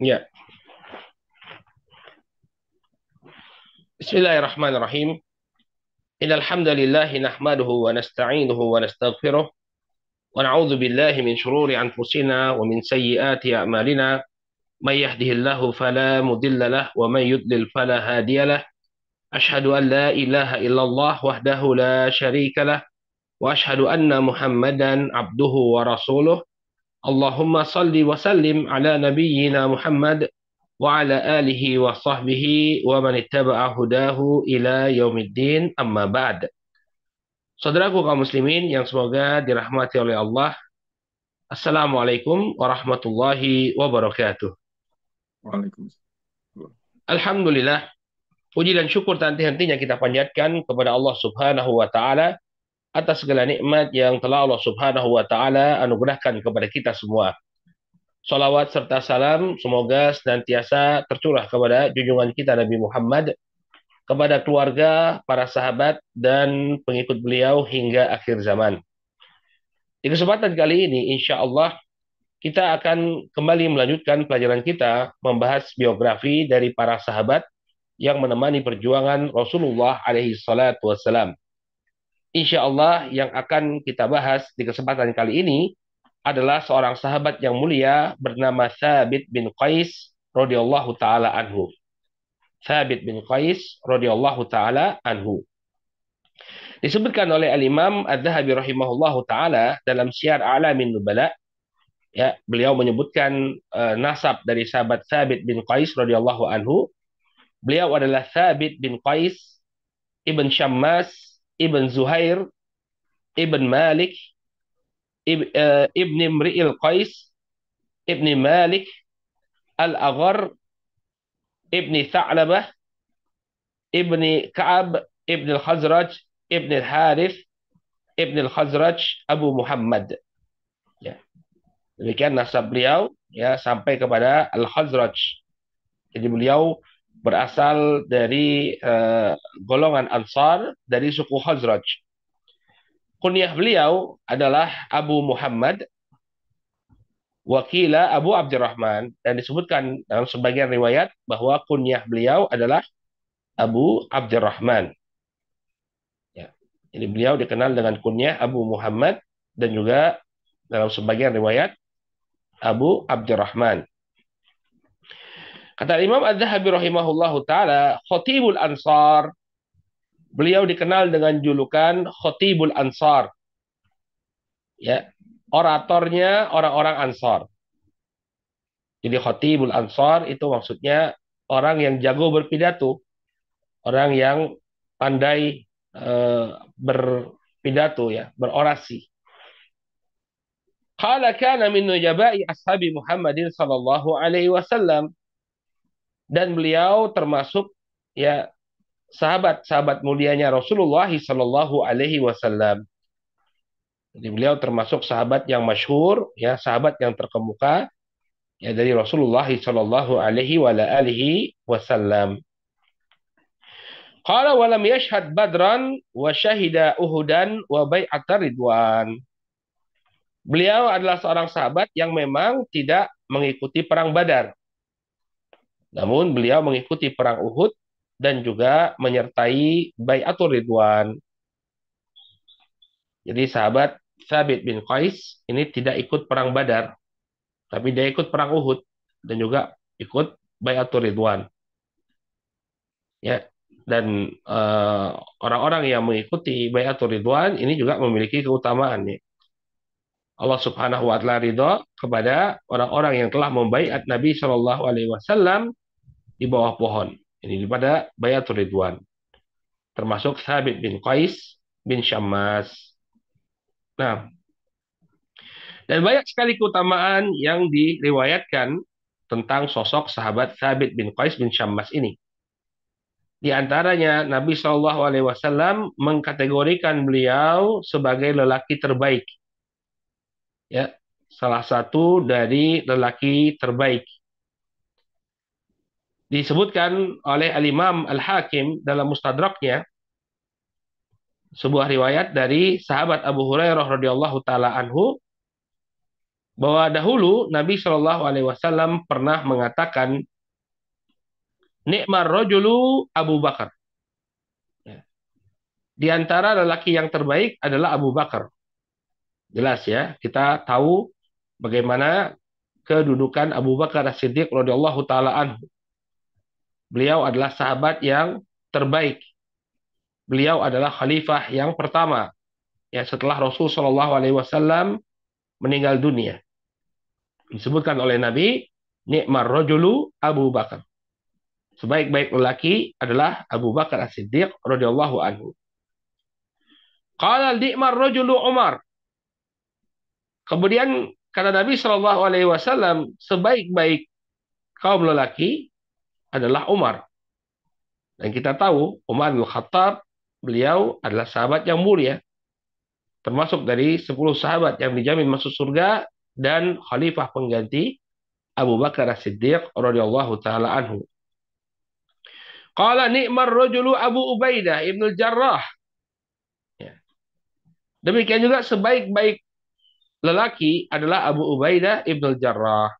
Ya. Bismillahirrahmanirrahim. Innal hamdalillah nahmaduhu wa nasta'inuhu wa nastaghfiruh wa na'udzu billahi min shururi anfusina wa min sayyiati a'malina may yahdihillahu fala mudilla lah wa may yudlil fala hadiyalah. Ashhadu an la ilaha illallah wahdahu la syarika lah wa ashhadu anna Muhammadan abduhu wa rasuluh. Allahumma salli wa sallim ala nabiyyina Muhammad wa ala alihi wa sahbihi wa man ittaba'a hudahu ila yaumiddin amma ba'd. Saudaraku kaum muslimin yang semoga dirahmati oleh Allah. Assalamualaikum warahmatullahi wabarakatuh. Waalaikumsalam. Alhamdulillah, puji dan syukur tanti hentinya kita panjatkan kepada Allah Subhanahu wa taala atas segala nikmat yang telah Allah Subhanahu wa taala anugerahkan kepada kita semua. Salawat serta salam semoga senantiasa tercurah kepada junjungan kita Nabi Muhammad, kepada keluarga, para sahabat, dan pengikut beliau hingga akhir zaman. Di kesempatan kali ini, insya Allah, kita akan kembali melanjutkan pelajaran kita membahas biografi dari para sahabat yang menemani perjuangan Rasulullah alaihi salatu wassalam. Insya Allah yang akan kita bahas di kesempatan kali ini adalah seorang sahabat yang mulia bernama Thabit bin Qais radhiyallahu taala anhu. Thabit bin Qais radhiyallahu taala anhu. Disebutkan oleh Al-Imam Adz-Dzahabi rahimahullahu taala dalam Syiar Alamin Nubala ya, beliau menyebutkan uh, nasab dari sahabat Thabit bin Qais radhiyallahu anhu. Beliau adalah Thabit bin Qais ibn Syammas ibn Zuhair ibn Malik Eh, Ibni Mri'il Qais, Ibni Malik, Al-Aghar, Ibni Tha'labah, Ibni Ka'ab, Ibni Al-Khazraj, Ibni Al-Harith, Ibni Al-Khazraj, Abu Muhammad. Ya. Demikian nasab beliau ya sampai kepada Al-Khazraj. Jadi beliau berasal dari uh, golongan Ansar dari suku Khazraj. Kunyah beliau adalah Abu Muhammad Wakila Abu Abdurrahman dan disebutkan dalam sebagian riwayat bahwa kunyah beliau adalah Abu Abdurrahman. Ya. Jadi beliau dikenal dengan kunyah Abu Muhammad dan juga dalam sebagian riwayat Abu Abdurrahman. Kata Imam Az-Zahabi rahimahullahu taala, khatibul ansar Beliau dikenal dengan julukan Khotibul Ansar. Ya, oratornya orang-orang Ansar. Jadi Khotibul Ansar itu maksudnya orang yang jago berpidato, orang yang pandai uh, berpidato ya, berorasi. Qala kana min nujabai ashabi Muhammadin sallallahu alaihi wasallam dan beliau termasuk ya sahabat-sahabat mulianya Rasulullah Shallallahu Alaihi Wasallam. Jadi beliau termasuk sahabat yang masyhur, ya sahabat yang terkemuka ya dari Rasulullah Shallallahu Alaihi Wasallam. Qala wa lam yashhad badran wa syahida uhudan wa bai'atar ridwan. Beliau adalah seorang sahabat yang memang tidak mengikuti perang Badar. Namun beliau mengikuti perang Uhud dan juga menyertai Bayatul Ridwan. Jadi sahabat Sabit bin Qais ini tidak ikut perang Badar, tapi dia ikut perang Uhud dan juga ikut Bayatul Ridwan. Ya, dan eh, orang-orang uh, yang mengikuti Bayatul Ridwan ini juga memiliki keutamaan ya. Allah Subhanahu wa taala ridho kepada orang-orang yang telah membaiat Nabi Shallallahu alaihi wasallam di bawah pohon. Ini pada Bayatul Ridwan. Termasuk Thabit bin Qais bin Syammas. Nah, dan banyak sekali keutamaan yang diriwayatkan tentang sosok sahabat Thabit bin Qais bin Syammas ini. Di antaranya Nabi Shallallahu Alaihi Wasallam mengkategorikan beliau sebagai lelaki terbaik. Ya, salah satu dari lelaki terbaik disebutkan oleh Al-Imam Al-Hakim dalam Mustadraknya sebuah riwayat dari sahabat Abu Hurairah radhiyallahu taala anhu bahwa dahulu Nabi Shallallahu Alaihi Wasallam pernah mengatakan nikmar rojulu Abu Bakar. Ya. Di antara lelaki yang terbaik adalah Abu Bakar. Jelas ya, kita tahu bagaimana kedudukan Abu Bakar As-Siddiq radhiyallahu taala anhu. Beliau adalah sahabat yang terbaik. Beliau adalah khalifah yang pertama ya setelah Rasul Shallallahu alaihi wasallam meninggal dunia. Disebutkan oleh Nabi, nikmar rojulu Abu Bakar. Sebaik-baik lelaki adalah Abu Bakar As-Siddiq radhiyallahu anhu. Qala nikmar rojulu Umar. Kemudian kata Nabi Shallallahu Alaihi Wasallam sebaik-baik kaum lelaki adalah Umar. Dan kita tahu Umar bin Khattab beliau adalah sahabat yang mulia. Termasuk dari 10 sahabat yang dijamin masuk surga dan khalifah pengganti Abu Bakar As-Siddiq radhiyallahu taala anhu. Qala ni'mar rajulu Abu Ubaidah Ibnu Jarrah. Ya. Demikian juga sebaik-baik lelaki adalah Abu Ubaidah Ibn Jarrah.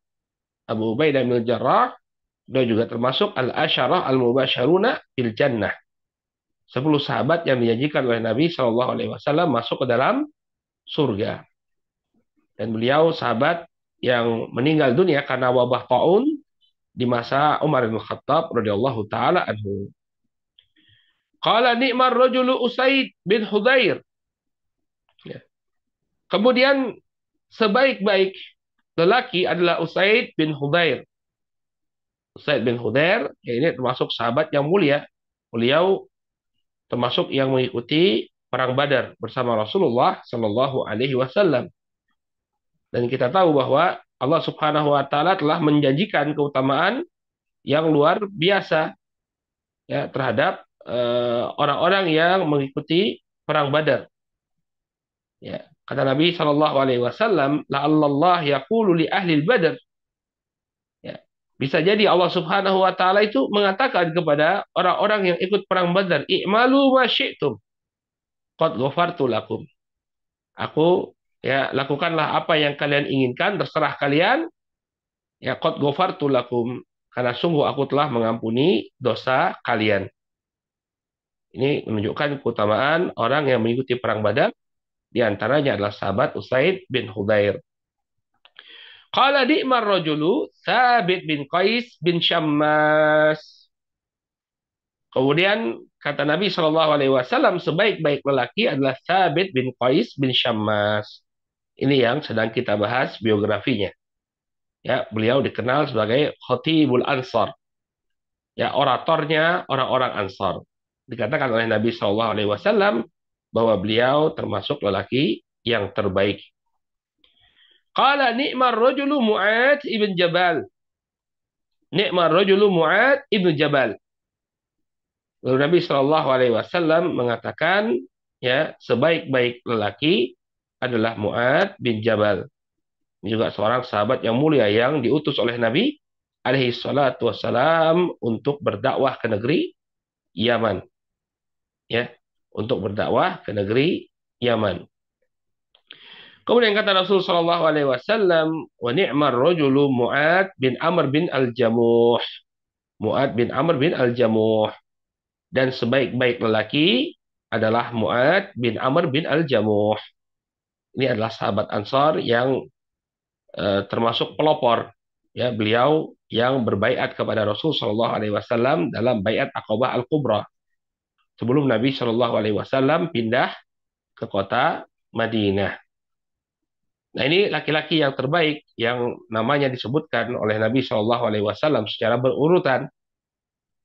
Abu Ubaidah Ibn Jarrah dia juga termasuk al-asyarah al-mubasyaruna bil jannah. Sepuluh sahabat yang dijanjikan oleh Nabi Shallallahu Alaihi Wasallam masuk ke dalam surga. Dan beliau sahabat yang meninggal dunia karena wabah taun di masa Umar bin Khattab radhiyallahu taala anhu. Qala ni'mar rajulu Usaid bin Hudair. Ya. Kemudian sebaik-baik lelaki adalah Usaid bin Hudair. Usaid bin Hudair, ya ini termasuk sahabat yang mulia. Beliau termasuk yang mengikuti perang Badar bersama Rasulullah Shallallahu Alaihi Wasallam. Dan kita tahu bahwa Allah Subhanahu Wa Taala telah menjanjikan keutamaan yang luar biasa ya terhadap eh, orang-orang uh, yang mengikuti perang Badar. Ya, Kata Nabi Shallallahu Alaihi Wasallam, la yaqulu li ahli badr. Bisa jadi Allah Subhanahu Wa Taala itu mengatakan kepada orang-orang yang ikut perang Badar, i'malu ma syi'tum. Qad ghafartu lakum. Aku ya lakukanlah apa yang kalian inginkan, terserah kalian. Ya qad ghafartu lakum. Karena sungguh aku telah mengampuni dosa kalian. Ini menunjukkan keutamaan orang yang mengikuti perang Badar di antaranya adalah sahabat Usaid bin Hudair. Qala di'mar rajulu Thabit bin Qais bin Syammas. Kemudian kata Nabi Shallallahu Alaihi Wasallam sebaik-baik lelaki adalah Thabit bin Qais bin Syammas. Ini yang sedang kita bahas biografinya. Ya, beliau dikenal sebagai Khotibul Ansar. Ya, oratornya orang-orang Ansar. Dikatakan oleh Nabi Shallallahu Alaihi Wasallam bahwa beliau termasuk lelaki yang terbaik. Qala ni'mar rajulu Mu'ad ibn Jabal. Ni'mar rajulu Mu'ad ibn Jabal. Lalu Nabi Shallallahu Alaihi Wasallam mengatakan, ya sebaik-baik lelaki adalah Mu'ad bin Jabal. Ini juga seorang sahabat yang mulia yang diutus oleh Nabi alaihi salatu wassalam untuk berdakwah ke negeri Yaman. Ya, untuk berdakwah ke negeri Yaman. Kemudian kata Rasul Shallallahu Alaihi Wasallam, wa rojulu Mu'ad bin Amr bin Al Jamuh, Mu'ad bin Amr bin Al Jamuh, dan sebaik-baik lelaki adalah Mu'ad bin Amr bin Al Jamuh. Ini adalah sahabat Ansar yang uh, termasuk pelopor, ya beliau yang berbaiat kepada Rasul Shallallahu Alaihi Wasallam dalam baiat Aqabah Al Kubra sebelum Nabi Shallallahu Alaihi Wasallam pindah ke kota Madinah. Nah ini laki-laki yang terbaik yang namanya disebutkan oleh Nabi Shallallahu Alaihi Wasallam secara berurutan.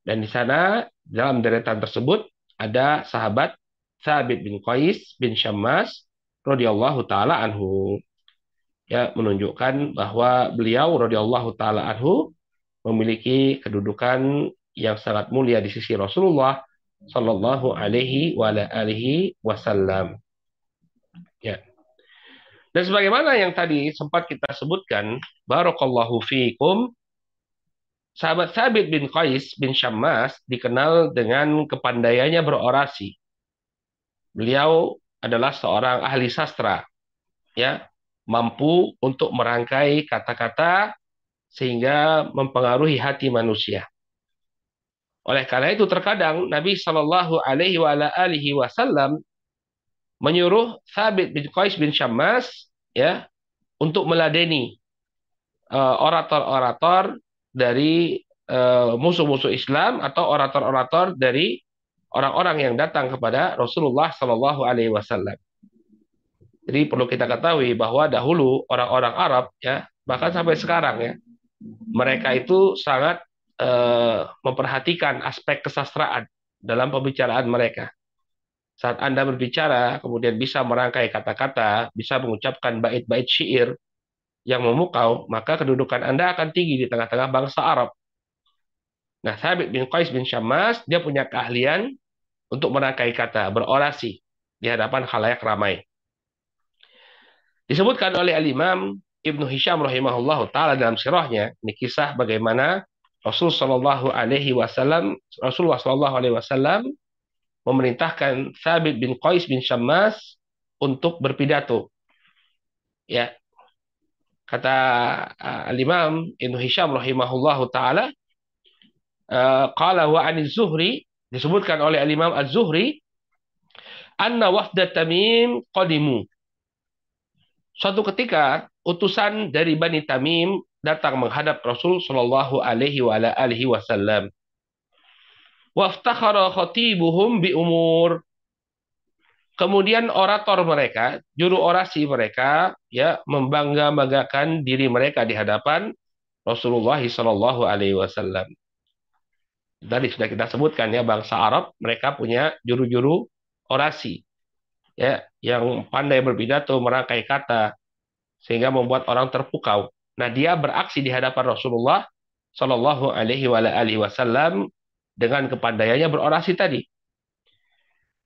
Dan di sana dalam deretan tersebut ada sahabat Sabit bin Qais bin Syammas radhiyallahu taala anhu. Ya menunjukkan bahwa beliau radhiyallahu taala anhu memiliki kedudukan yang sangat mulia di sisi Rasulullah sallallahu alaihi wasallam. Ya. Dan sebagaimana yang tadi sempat kita sebutkan, barakallahu fiikum, sahabat Sabit bin Qais bin Syammas dikenal dengan kepandaiannya berorasi. Beliau adalah seorang ahli sastra. Ya. mampu untuk merangkai kata-kata sehingga mempengaruhi hati manusia. Oleh karena itu terkadang Nabi Shallallahu Alaihi Wasallam menyuruh Thabit bin Qais bin Syammas ya untuk meladeni uh, orator-orator dari uh, musuh-musuh Islam atau orator-orator dari orang-orang yang datang kepada Rasulullah Shallallahu Alaihi Wasallam. Jadi perlu kita ketahui bahwa dahulu orang-orang Arab ya bahkan sampai sekarang ya mereka itu sangat uh, memperhatikan aspek kesastraan dalam pembicaraan mereka. Saat Anda berbicara, kemudian bisa merangkai kata-kata, bisa mengucapkan bait-bait syair yang memukau, maka kedudukan Anda akan tinggi di tengah-tengah bangsa Arab. Nah, Thabit bin Qais bin Syammas, dia punya keahlian untuk merangkai kata, berorasi di hadapan khalayak ramai. Disebutkan oleh Al-Imam Ibnu Hisham rahimahullah taala dalam sirahnya ini kisah bagaimana Rasul wasallam Rasulullah wasallam memerintahkan Thabit bin Qais bin Syammas untuk berpidato. Ya. Kata uh, Al-Imam Ibnu Hisham rahimahullahu taala uh, qala wa an zuhri disebutkan oleh Al-Imam Az-Zuhri anna wafda Tamim qadimu. Suatu ketika utusan dari Bani Tamim datang menghadap Rasul Shallallahu alaihi wasallam. Waftakhara khatibuhum bi umur. Kemudian orator mereka, juru orasi mereka, ya membangga-banggakan diri mereka di hadapan Rasulullah Shallallahu Alaihi Wasallam. Tadi sudah kita sebutkan ya bangsa Arab mereka punya juru-juru orasi, ya yang pandai berpidato, merangkai kata, sehingga membuat orang terpukau. Nah dia beraksi di hadapan Rasulullah Shallallahu Alaihi Wasallam dengan kepandaiannya berorasi tadi.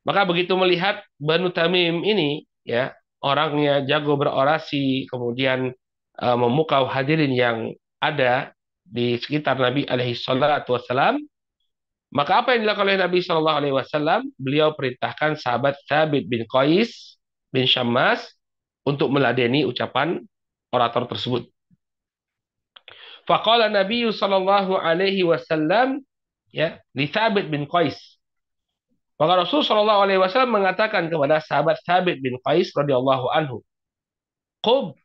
Maka begitu melihat Banu Tamim ini, ya orangnya jago berorasi, kemudian uh, memukau hadirin yang ada di sekitar Nabi alaihi wasallam, maka apa yang dilakukan oleh Nabi Shallallahu alaihi wasallam? Beliau perintahkan sahabat Thabit bin Qais bin Syammas untuk meladeni ucapan orator tersebut. Faqala Nabi sallallahu alaihi wasallam ya di Thabit bin Qais. Maka Rasul Shallallahu Alaihi Wasallam mengatakan kepada sahabat Thabit bin Qais radhiyallahu anhu, "Qub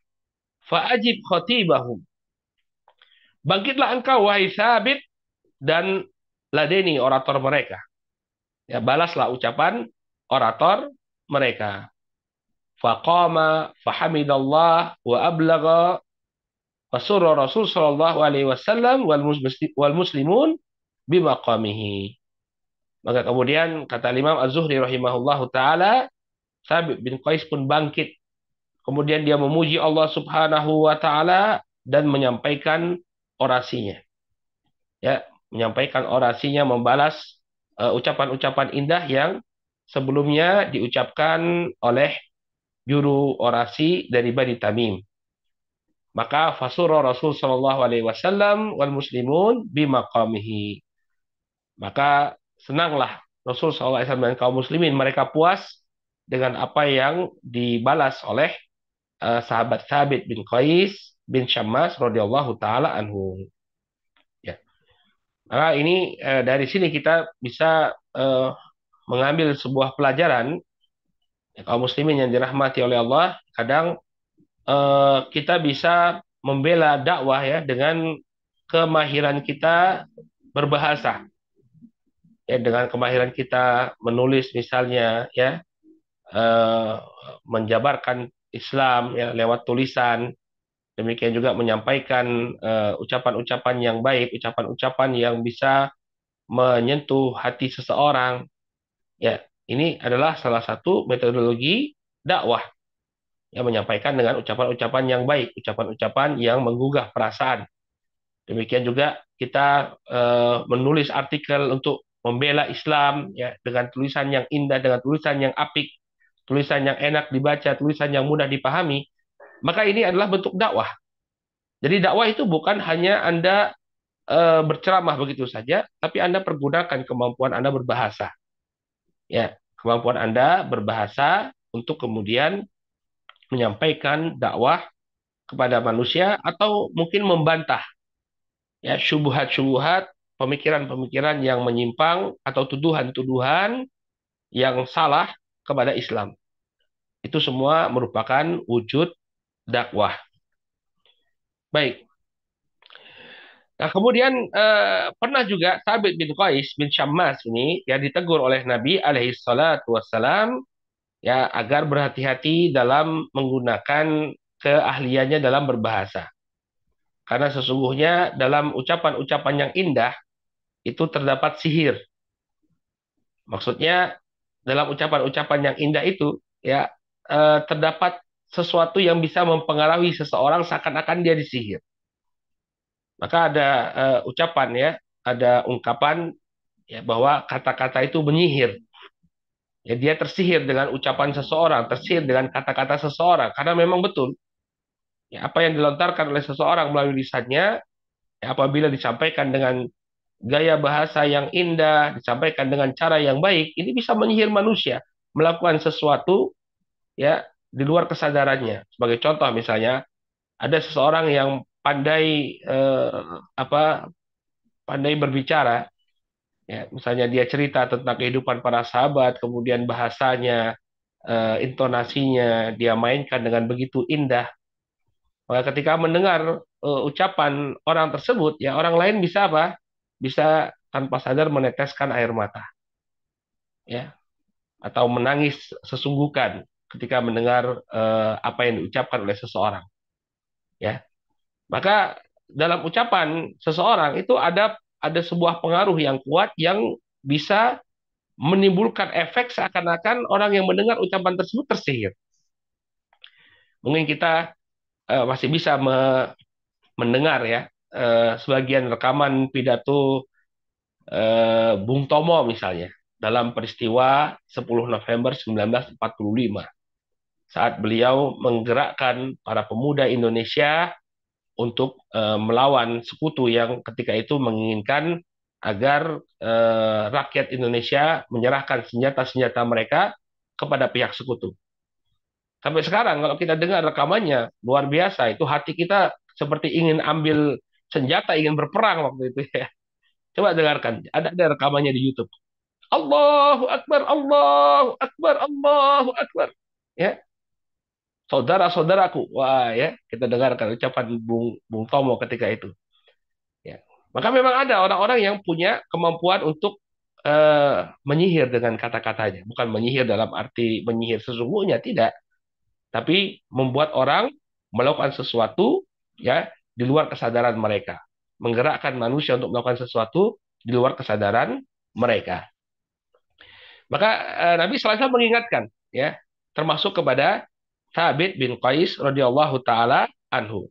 faajib khatibahum." Bangkitlah engkau wahai Thabit dan ladeni orator mereka. Ya, balaslah ucapan orator mereka. Faqama fahamidallah wa ablaga fasurra Rasul sallallahu alaihi wasallam wal muslimun bimaqamihi. Maka kemudian kata Imam Az-Zuhri rahimahullahu taala, Sabit bin Qais pun bangkit. Kemudian dia memuji Allah Subhanahu wa taala dan menyampaikan orasinya. Ya, menyampaikan orasinya membalas uh, ucapan-ucapan uh, indah yang sebelumnya diucapkan oleh juru orasi dari Bani Tamim. Maka fasura Rasul sallallahu alaihi wasallam wal muslimun bimaqamihi. Maka senanglah Rasul SAW dan kaum muslimin. Mereka puas dengan apa yang dibalas oleh uh, sahabat Thabit bin Qais bin Syammas radhiyallahu taala anhu. Ya. Maka ini uh, dari sini kita bisa uh, mengambil sebuah pelajaran kaum muslimin yang dirahmati oleh Allah. Kadang uh, kita bisa membela dakwah ya dengan kemahiran kita berbahasa ya dengan kemahiran kita menulis misalnya ya eh, menjabarkan Islam ya lewat tulisan demikian juga menyampaikan eh, ucapan-ucapan yang baik ucapan-ucapan yang bisa menyentuh hati seseorang ya ini adalah salah satu metodologi dakwah yang menyampaikan dengan ucapan-ucapan yang baik ucapan-ucapan yang menggugah perasaan. Demikian juga kita uh, menulis artikel untuk membela Islam ya dengan tulisan yang indah, dengan tulisan yang apik, tulisan yang enak dibaca, tulisan yang mudah dipahami, maka ini adalah bentuk dakwah. Jadi dakwah itu bukan hanya Anda e, berceramah begitu saja, tapi Anda pergunakan kemampuan Anda berbahasa. Ya, kemampuan Anda berbahasa untuk kemudian menyampaikan dakwah kepada manusia atau mungkin membantah ya syubhat-syubhat, pemikiran-pemikiran yang menyimpang atau tuduhan-tuduhan yang salah kepada Islam. Itu semua merupakan wujud dakwah. Baik. Nah, kemudian eh, pernah juga Thabit bin Qais bin Syammas ini yang ditegur oleh Nabi alaihi salatu wassalam ya agar berhati-hati dalam menggunakan keahliannya dalam berbahasa. Karena sesungguhnya dalam ucapan-ucapan yang indah itu terdapat sihir. Maksudnya dalam ucapan-ucapan yang indah itu ya eh, terdapat sesuatu yang bisa mempengaruhi seseorang seakan-akan dia disihir. Maka ada uh, ucapan ya, ada ungkapan ya bahwa kata-kata itu menyihir. Ya dia tersihir dengan ucapan seseorang, tersihir dengan kata-kata seseorang karena memang betul ya apa yang dilontarkan oleh seseorang melalui lisannya ya, apabila disampaikan dengan gaya bahasa yang indah, disampaikan dengan cara yang baik, ini bisa menyihir manusia melakukan sesuatu ya di luar kesadarannya. Sebagai contoh misalnya ada seseorang yang pandai eh, apa pandai berbicara ya misalnya dia cerita tentang kehidupan para sahabat kemudian bahasanya eh, intonasinya dia mainkan dengan begitu indah maka ketika mendengar eh, ucapan orang tersebut ya orang lain bisa apa bisa tanpa sadar meneteskan air mata ya atau menangis sesungguhkan ketika mendengar eh, apa yang diucapkan oleh seseorang ya maka dalam ucapan seseorang itu ada ada sebuah pengaruh yang kuat yang bisa menimbulkan efek seakan-akan orang yang mendengar ucapan tersebut tersihir. Mungkin kita uh, masih bisa me mendengar ya uh, sebagian rekaman pidato uh, Bung Tomo misalnya dalam peristiwa 10 November 1945 saat beliau menggerakkan para pemuda Indonesia untuk uh, melawan sekutu yang ketika itu menginginkan agar uh, rakyat Indonesia menyerahkan senjata-senjata mereka kepada pihak sekutu. Sampai sekarang kalau kita dengar rekamannya luar biasa itu hati kita seperti ingin ambil senjata ingin berperang waktu itu ya. Coba dengarkan, ada ada rekamannya di YouTube. Allahu Akbar, Allahu Akbar, Allahu Akbar. Ya, saudara-saudaraku. Wah ya, kita dengarkan ucapan Bung, Bung Tomo ketika itu. Ya. Maka memang ada orang-orang yang punya kemampuan untuk uh, menyihir dengan kata-katanya. Bukan menyihir dalam arti menyihir sesungguhnya, tidak. Tapi membuat orang melakukan sesuatu ya di luar kesadaran mereka. Menggerakkan manusia untuk melakukan sesuatu di luar kesadaran mereka. Maka uh, Nabi SAW mengingatkan ya termasuk kepada Thabit bin Qais radhiyallahu taala anhu.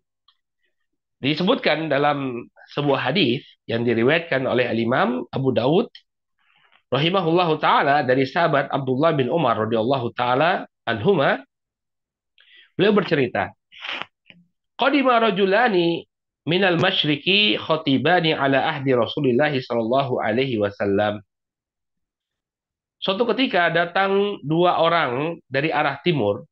Disebutkan dalam sebuah hadis yang diriwayatkan oleh Al-Imam Abu Dawud rahimahullahu taala dari sahabat Abdullah bin Umar radhiyallahu taala anhuma beliau bercerita Qadima rajulani minal masyriqi khatibani ala ahdi Rasulullah sallallahu alaihi wasallam. Suatu ketika datang dua orang dari arah timur.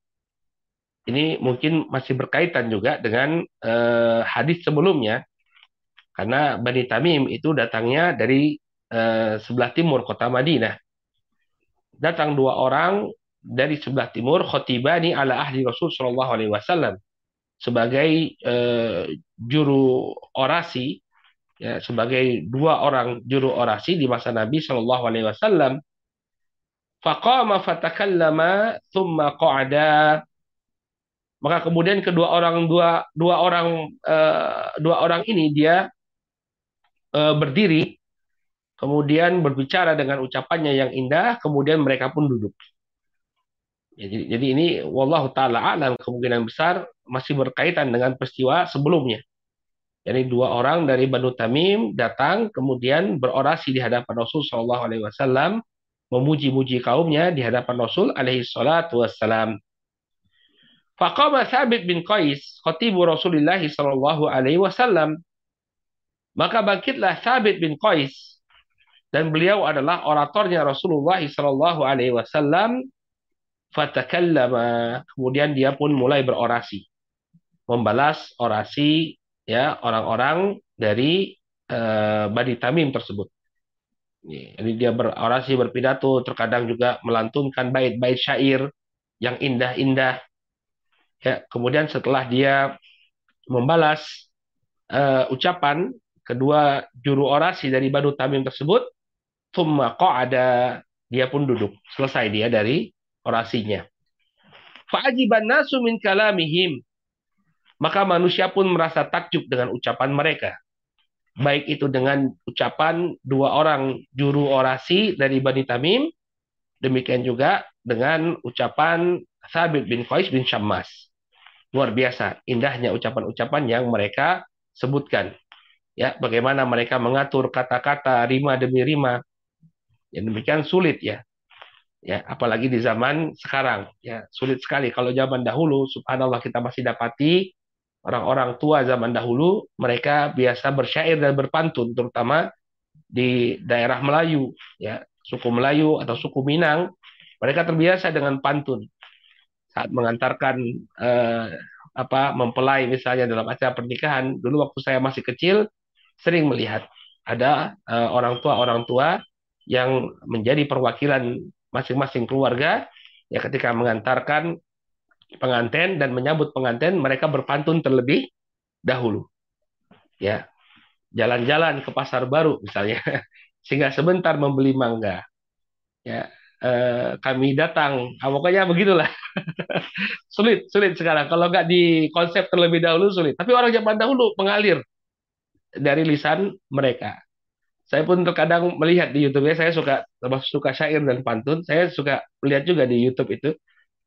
Ini mungkin masih berkaitan juga dengan uh, hadis sebelumnya. Karena Bani Tamim itu datangnya dari uh, sebelah timur kota Madinah. Datang dua orang dari sebelah timur khotibani ala ahli Rasul Shallallahu alaihi wasallam sebagai uh, juru orasi ya sebagai dua orang juru orasi di masa Nabi Shallallahu alaihi wasallam. Faqama fatakallama thumma qa'ada maka kemudian kedua orang dua dua orang uh, dua orang ini dia uh, berdiri, kemudian berbicara dengan ucapannya yang indah, kemudian mereka pun duduk. Ya, jadi, jadi ini wallahu taala alam kemungkinan besar masih berkaitan dengan peristiwa sebelumnya. Jadi dua orang dari Banu Tamim datang kemudian berorasi di hadapan Rasul Shallallahu Alaihi Wasallam memuji-muji kaumnya di hadapan Rasul Alaihi Wasallam. Faqama Thabit bin Qais, khatibu Rasulullah sallallahu alaihi wasallam. Maka bangkitlah Thabit bin Qais dan beliau adalah oratornya Rasulullah sallallahu alaihi wasallam. Fatakallama. Kemudian dia pun mulai berorasi. Membalas orasi ya orang-orang dari uh, Bani Tamim tersebut. Jadi dia berorasi berpidato terkadang juga melantunkan bait-bait syair yang indah-indah. Ya kemudian setelah dia membalas uh, ucapan kedua juru orasi dari Banu Tamim tersebut thumma qa'ada dia pun duduk. Selesai dia dari orasinya. Fa'ajiban nasu min kalamihim. Maka manusia pun merasa takjub dengan ucapan mereka. Baik itu dengan ucapan dua orang juru orasi dari Bani Tamim demikian juga dengan ucapan Sabit bin Qais bin Syammas luar biasa indahnya ucapan-ucapan yang mereka sebutkan. Ya bagaimana mereka mengatur kata-kata rima demi rima. Yang demikian sulit ya ya apalagi di zaman sekarang. Ya sulit sekali. Kalau zaman dahulu subhanallah kita masih dapati orang-orang tua zaman dahulu mereka biasa bersyair dan berpantun terutama di daerah Melayu ya suku Melayu atau suku Minang. Mereka terbiasa dengan pantun saat mengantarkan eh, apa mempelai misalnya dalam acara pernikahan. Dulu waktu saya masih kecil sering melihat ada eh, orang tua orang tua yang menjadi perwakilan masing-masing keluarga ya ketika mengantarkan pengantin dan menyambut pengantin mereka berpantun terlebih dahulu. Ya jalan-jalan ke pasar baru misalnya sehingga sebentar membeli mangga. Ya eh, kami datang. Ah, pokoknya begitulah. Sulit sulit sekarang. Kalau nggak di konsep terlebih dahulu sulit. Tapi orang zaman dahulu mengalir dari lisan mereka saya pun terkadang melihat di YouTube ya, saya suka suka syair dan pantun. Saya suka melihat juga di YouTube itu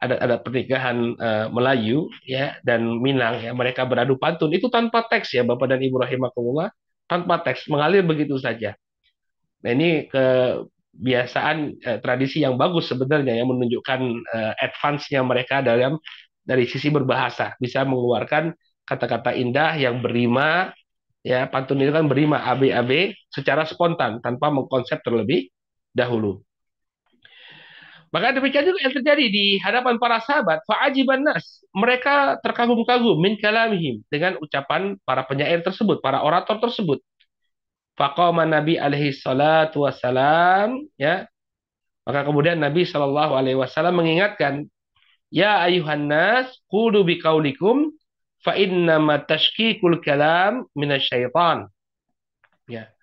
ada ada pernikahan uh, Melayu ya dan Minang ya mereka beradu pantun itu tanpa teks ya Bapak dan Ibu rahimakumullah tanpa teks mengalir begitu saja. Nah ini kebiasaan uh, tradisi yang bagus sebenarnya yang menunjukkan uh, advance-nya mereka dalam dari sisi berbahasa bisa mengeluarkan kata-kata indah yang berima ya pantun itu kan berima AB-AB secara spontan tanpa mengkonsep terlebih dahulu. Maka demikian juga yang terjadi di hadapan para sahabat. Fa'ajiban nas. Mereka terkagum-kagum min kalamihim. Dengan ucapan para penyair tersebut, para orator tersebut. Faqama Nabi alaihi salatu wassalam. Ya. Maka kemudian Nabi Shallallahu alaihi wasallam mengingatkan. Ya ayuhan nas, kudu biqaulikum fa innama tashkikul kalam minasyaitan. Ya.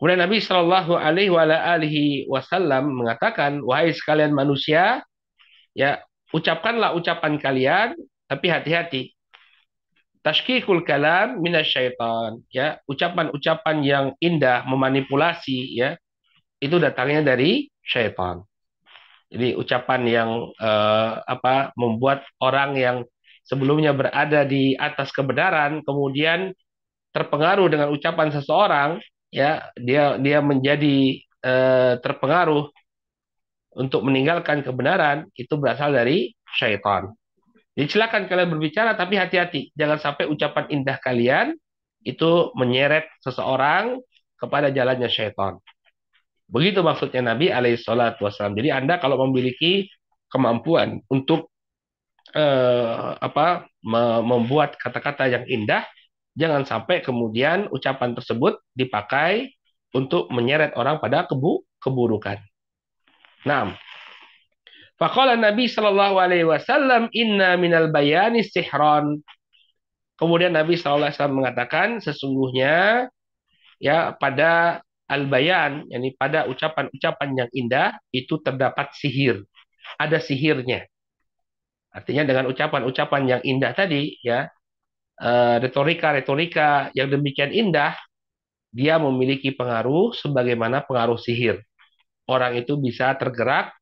Kemudian Nabi Shallallahu Alaihi Wasallam mengatakan, wahai sekalian manusia, ya ucapkanlah ucapan kalian, tapi hati-hati. Tashkikul kalam minasyaitan, ya ucapan-ucapan yang indah memanipulasi, ya itu datangnya dari syaitan. Jadi ucapan yang uh, apa membuat orang yang sebelumnya berada di atas kebenaran kemudian terpengaruh dengan ucapan seseorang ya dia dia menjadi eh, terpengaruh untuk meninggalkan kebenaran itu berasal dari syaitan. Jadi silakan kalian berbicara tapi hati-hati jangan sampai ucapan indah kalian itu menyeret seseorang kepada jalannya syaitan. Begitu maksudnya Nabi alaihissalatu wassalam. Jadi Anda kalau memiliki kemampuan untuk eh, apa membuat kata-kata yang indah, jangan sampai kemudian ucapan tersebut dipakai untuk menyeret orang pada kebu keburukan. Nah, Faqala Nabi Shallallahu Alaihi Wasallam Inna minal bayani sihron. Kemudian Nabi Shallallahu Alaihi Wasallam mengatakan sesungguhnya ya pada al-bayan, yakni pada ucapan-ucapan yang indah itu terdapat sihir, ada sihirnya. Artinya dengan ucapan-ucapan yang indah tadi, ya, eh, retorika-retorika yang demikian indah, dia memiliki pengaruh sebagaimana pengaruh sihir. Orang itu bisa tergerak,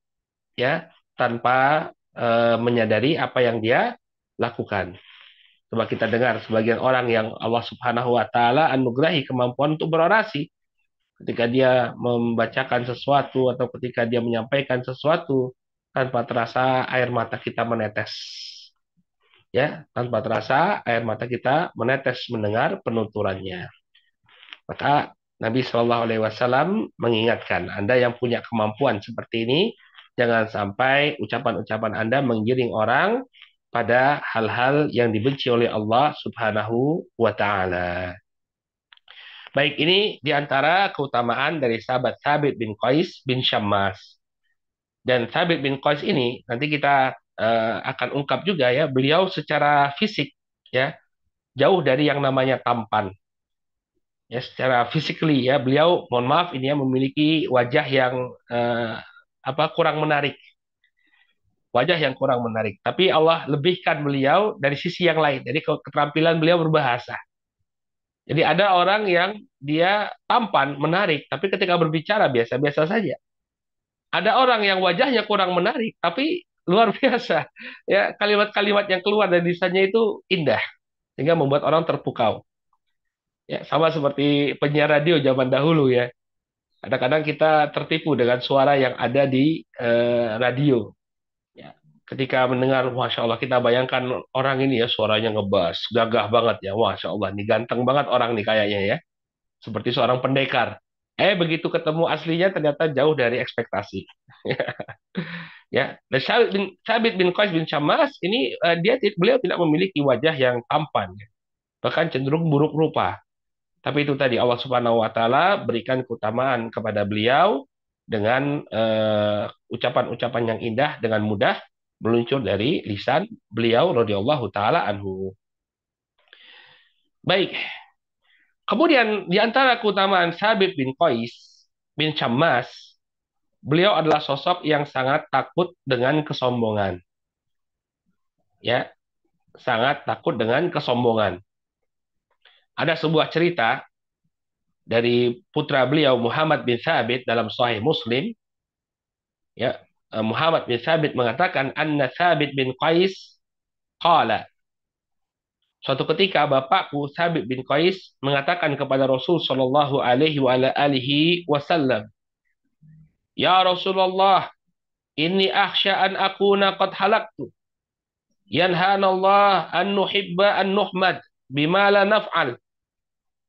ya, tanpa uh, menyadari apa yang dia lakukan. Coba kita dengar sebagian orang yang Allah Subhanahu wa taala anugerahi kemampuan untuk berorasi. Ketika dia membacakan sesuatu atau ketika dia menyampaikan sesuatu, tanpa terasa air mata kita menetes. Ya, tanpa terasa air mata kita menetes mendengar penuturannya. Maka Nabi Shallallahu Alaihi Wasallam mengingatkan Anda yang punya kemampuan seperti ini, jangan sampai ucapan-ucapan Anda menggiring orang pada hal-hal yang dibenci oleh Allah Subhanahu wa taala. Baik, ini di antara keutamaan dari sahabat Thabit bin Qais bin Syammas. Dan Thabit bin Qais ini nanti kita uh, akan ungkap juga ya, beliau secara fisik ya jauh dari yang namanya tampan. Ya, secara physically ya, beliau mohon maaf ini ya memiliki wajah yang uh, apa kurang menarik wajah yang kurang menarik. Tapi Allah lebihkan beliau dari sisi yang lain. Jadi keterampilan beliau berbahasa. Jadi ada orang yang dia tampan, menarik, tapi ketika berbicara biasa-biasa saja. Ada orang yang wajahnya kurang menarik, tapi luar biasa. Ya, kalimat-kalimat yang keluar dari lisannya itu indah, sehingga membuat orang terpukau. Ya, sama seperti penyiar radio zaman dahulu ya. Kadang-kadang kita tertipu dengan suara yang ada di eh, radio ketika mendengar Masya Allah kita bayangkan orang ini ya suaranya ngebas gagah banget ya Masya Allah ini ganteng banget orang nih kayaknya ya seperti seorang pendekar eh begitu ketemu aslinya ternyata jauh dari ekspektasi ya dan Sabit bin Sabit bin Qais bin Syammas ini uh, dia beliau tidak memiliki wajah yang tampan bahkan cenderung buruk rupa tapi itu tadi Allah Subhanahu wa taala berikan keutamaan kepada beliau dengan eh, ucapan-ucapan uh, yang indah dengan mudah meluncur dari lisan beliau radhiyallahu taala anhu. Baik. Kemudian di antara keutamaan Sabit bin Qais bin Chammas, beliau adalah sosok yang sangat takut dengan kesombongan. Ya, sangat takut dengan kesombongan. Ada sebuah cerita dari putra beliau Muhammad bin Sabit dalam Sahih Muslim. Ya, Eh, Muhammad bin Sabit mengatakan anna Sabit bin Qais qala Suatu ketika bapakku Sabit bin Qais mengatakan kepada Rasul sallallahu alaihi wasallam Ya Rasulullah inni akhsha an akuna qad halaktu yanhana Allah an nuhibba an nuhmad bima la naf'al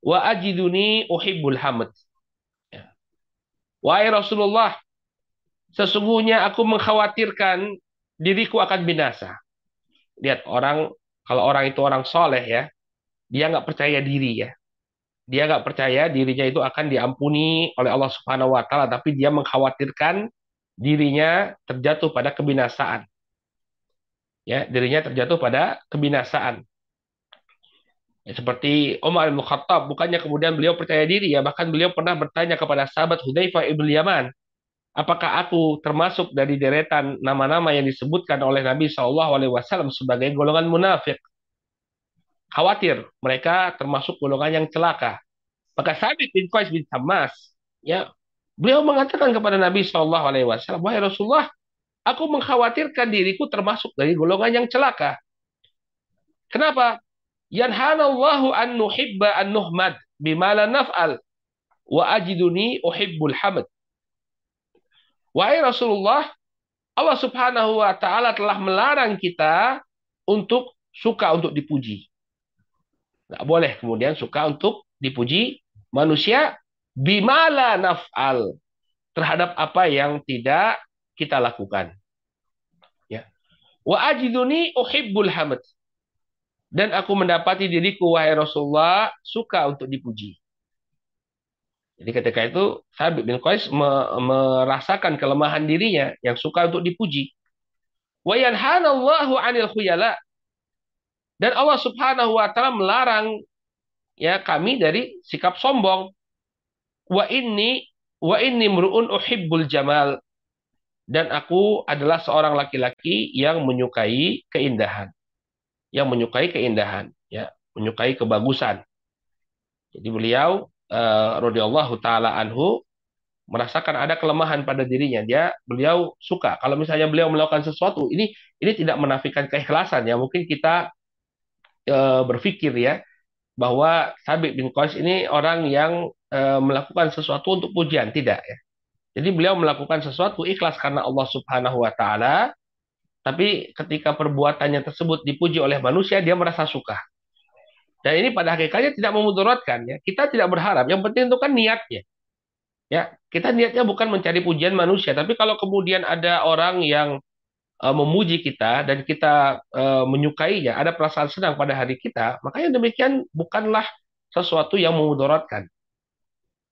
wa ajiduni uhibbul hamd ya. Wahai Rasulullah Sesungguhnya aku mengkhawatirkan diriku akan binasa. Lihat orang, kalau orang itu orang soleh ya, dia nggak percaya diri ya. Dia nggak percaya dirinya itu akan diampuni oleh Allah Subhanahu Wa Taala, tapi dia mengkhawatirkan dirinya terjatuh pada kebinasaan. Ya, dirinya terjatuh pada kebinasaan. Ya, seperti Umar bin Khattab, bukannya kemudian beliau percaya diri ya, bahkan beliau pernah bertanya kepada sahabat Hudzaifah ibn Yaman, apakah aku termasuk dari deretan nama-nama yang disebutkan oleh Nabi Shallallahu Wasallam sebagai golongan munafik? Khawatir mereka termasuk golongan yang celaka. Maka Sabit bin Qais bin Hamas, ya, beliau mengatakan kepada Nabi Shallallahu Wasallam, wahai Rasulullah, aku mengkhawatirkan diriku termasuk dari golongan yang celaka. Kenapa? Yanhanallahu an nuhibba an nuhmad bima la naf'al wa ajiduni uhibbul hamd Wahai Rasulullah, Allah Subhanahu wa taala telah melarang kita untuk suka untuk dipuji. Nggak boleh kemudian suka untuk dipuji manusia bimala naf'al terhadap apa yang tidak kita lakukan. Ya. Wa ajiduni uhibbul hamd. Dan aku mendapati diriku wahai Rasulullah suka untuk dipuji. Jadi ketika itu Sabit bin Qais me merasakan kelemahan dirinya yang suka untuk dipuji. Wa yanhanallahu 'anil khuyala. Dan Allah Subhanahu wa taala melarang ya kami dari sikap sombong. Wa inni wa inni mru'un uhibbul jamal. Dan aku adalah seorang laki-laki yang menyukai keindahan. Yang menyukai keindahan, ya, menyukai kebagusan. Jadi beliau uh, radhiyallahu taala anhu merasakan ada kelemahan pada dirinya. Dia beliau suka kalau misalnya beliau melakukan sesuatu ini ini tidak menafikan keikhlasan ya. Mungkin kita uh, berpikir ya bahwa Sabit bin Qais ini orang yang uh, melakukan sesuatu untuk pujian, tidak ya. Jadi beliau melakukan sesuatu ikhlas karena Allah Subhanahu wa taala, tapi ketika perbuatannya tersebut dipuji oleh manusia dia merasa suka. Dan ini pada hakikatnya tidak memudaratkan ya. Kita tidak berharap. Yang penting itu kan niatnya. Ya, kita niatnya bukan mencari pujian manusia, tapi kalau kemudian ada orang yang uh, memuji kita dan kita uh, menyukainya, ada perasaan senang pada hari kita, makanya demikian bukanlah sesuatu yang memudaratkan.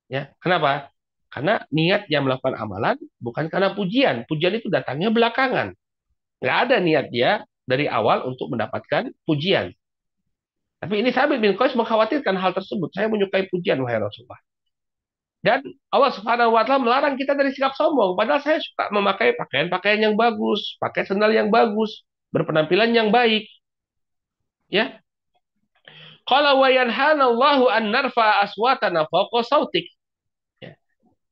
Ya, kenapa? Karena niat yang melakukan amalan bukan karena pujian. Pujian itu datangnya belakangan. Nggak ada niat dia dari awal untuk mendapatkan pujian. Tapi ini Sabit bin Qais mengkhawatirkan hal tersebut. Saya menyukai pujian, wahai Rasulullah. Dan Allah Subhanahu wa taala melarang kita dari sikap sombong. Padahal saya suka memakai pakaian-pakaian yang bagus, pakai sendal yang bagus, berpenampilan yang baik. Ya. Qala wa yanhanallahu an narfa aswatana fawqa sautik. Ya.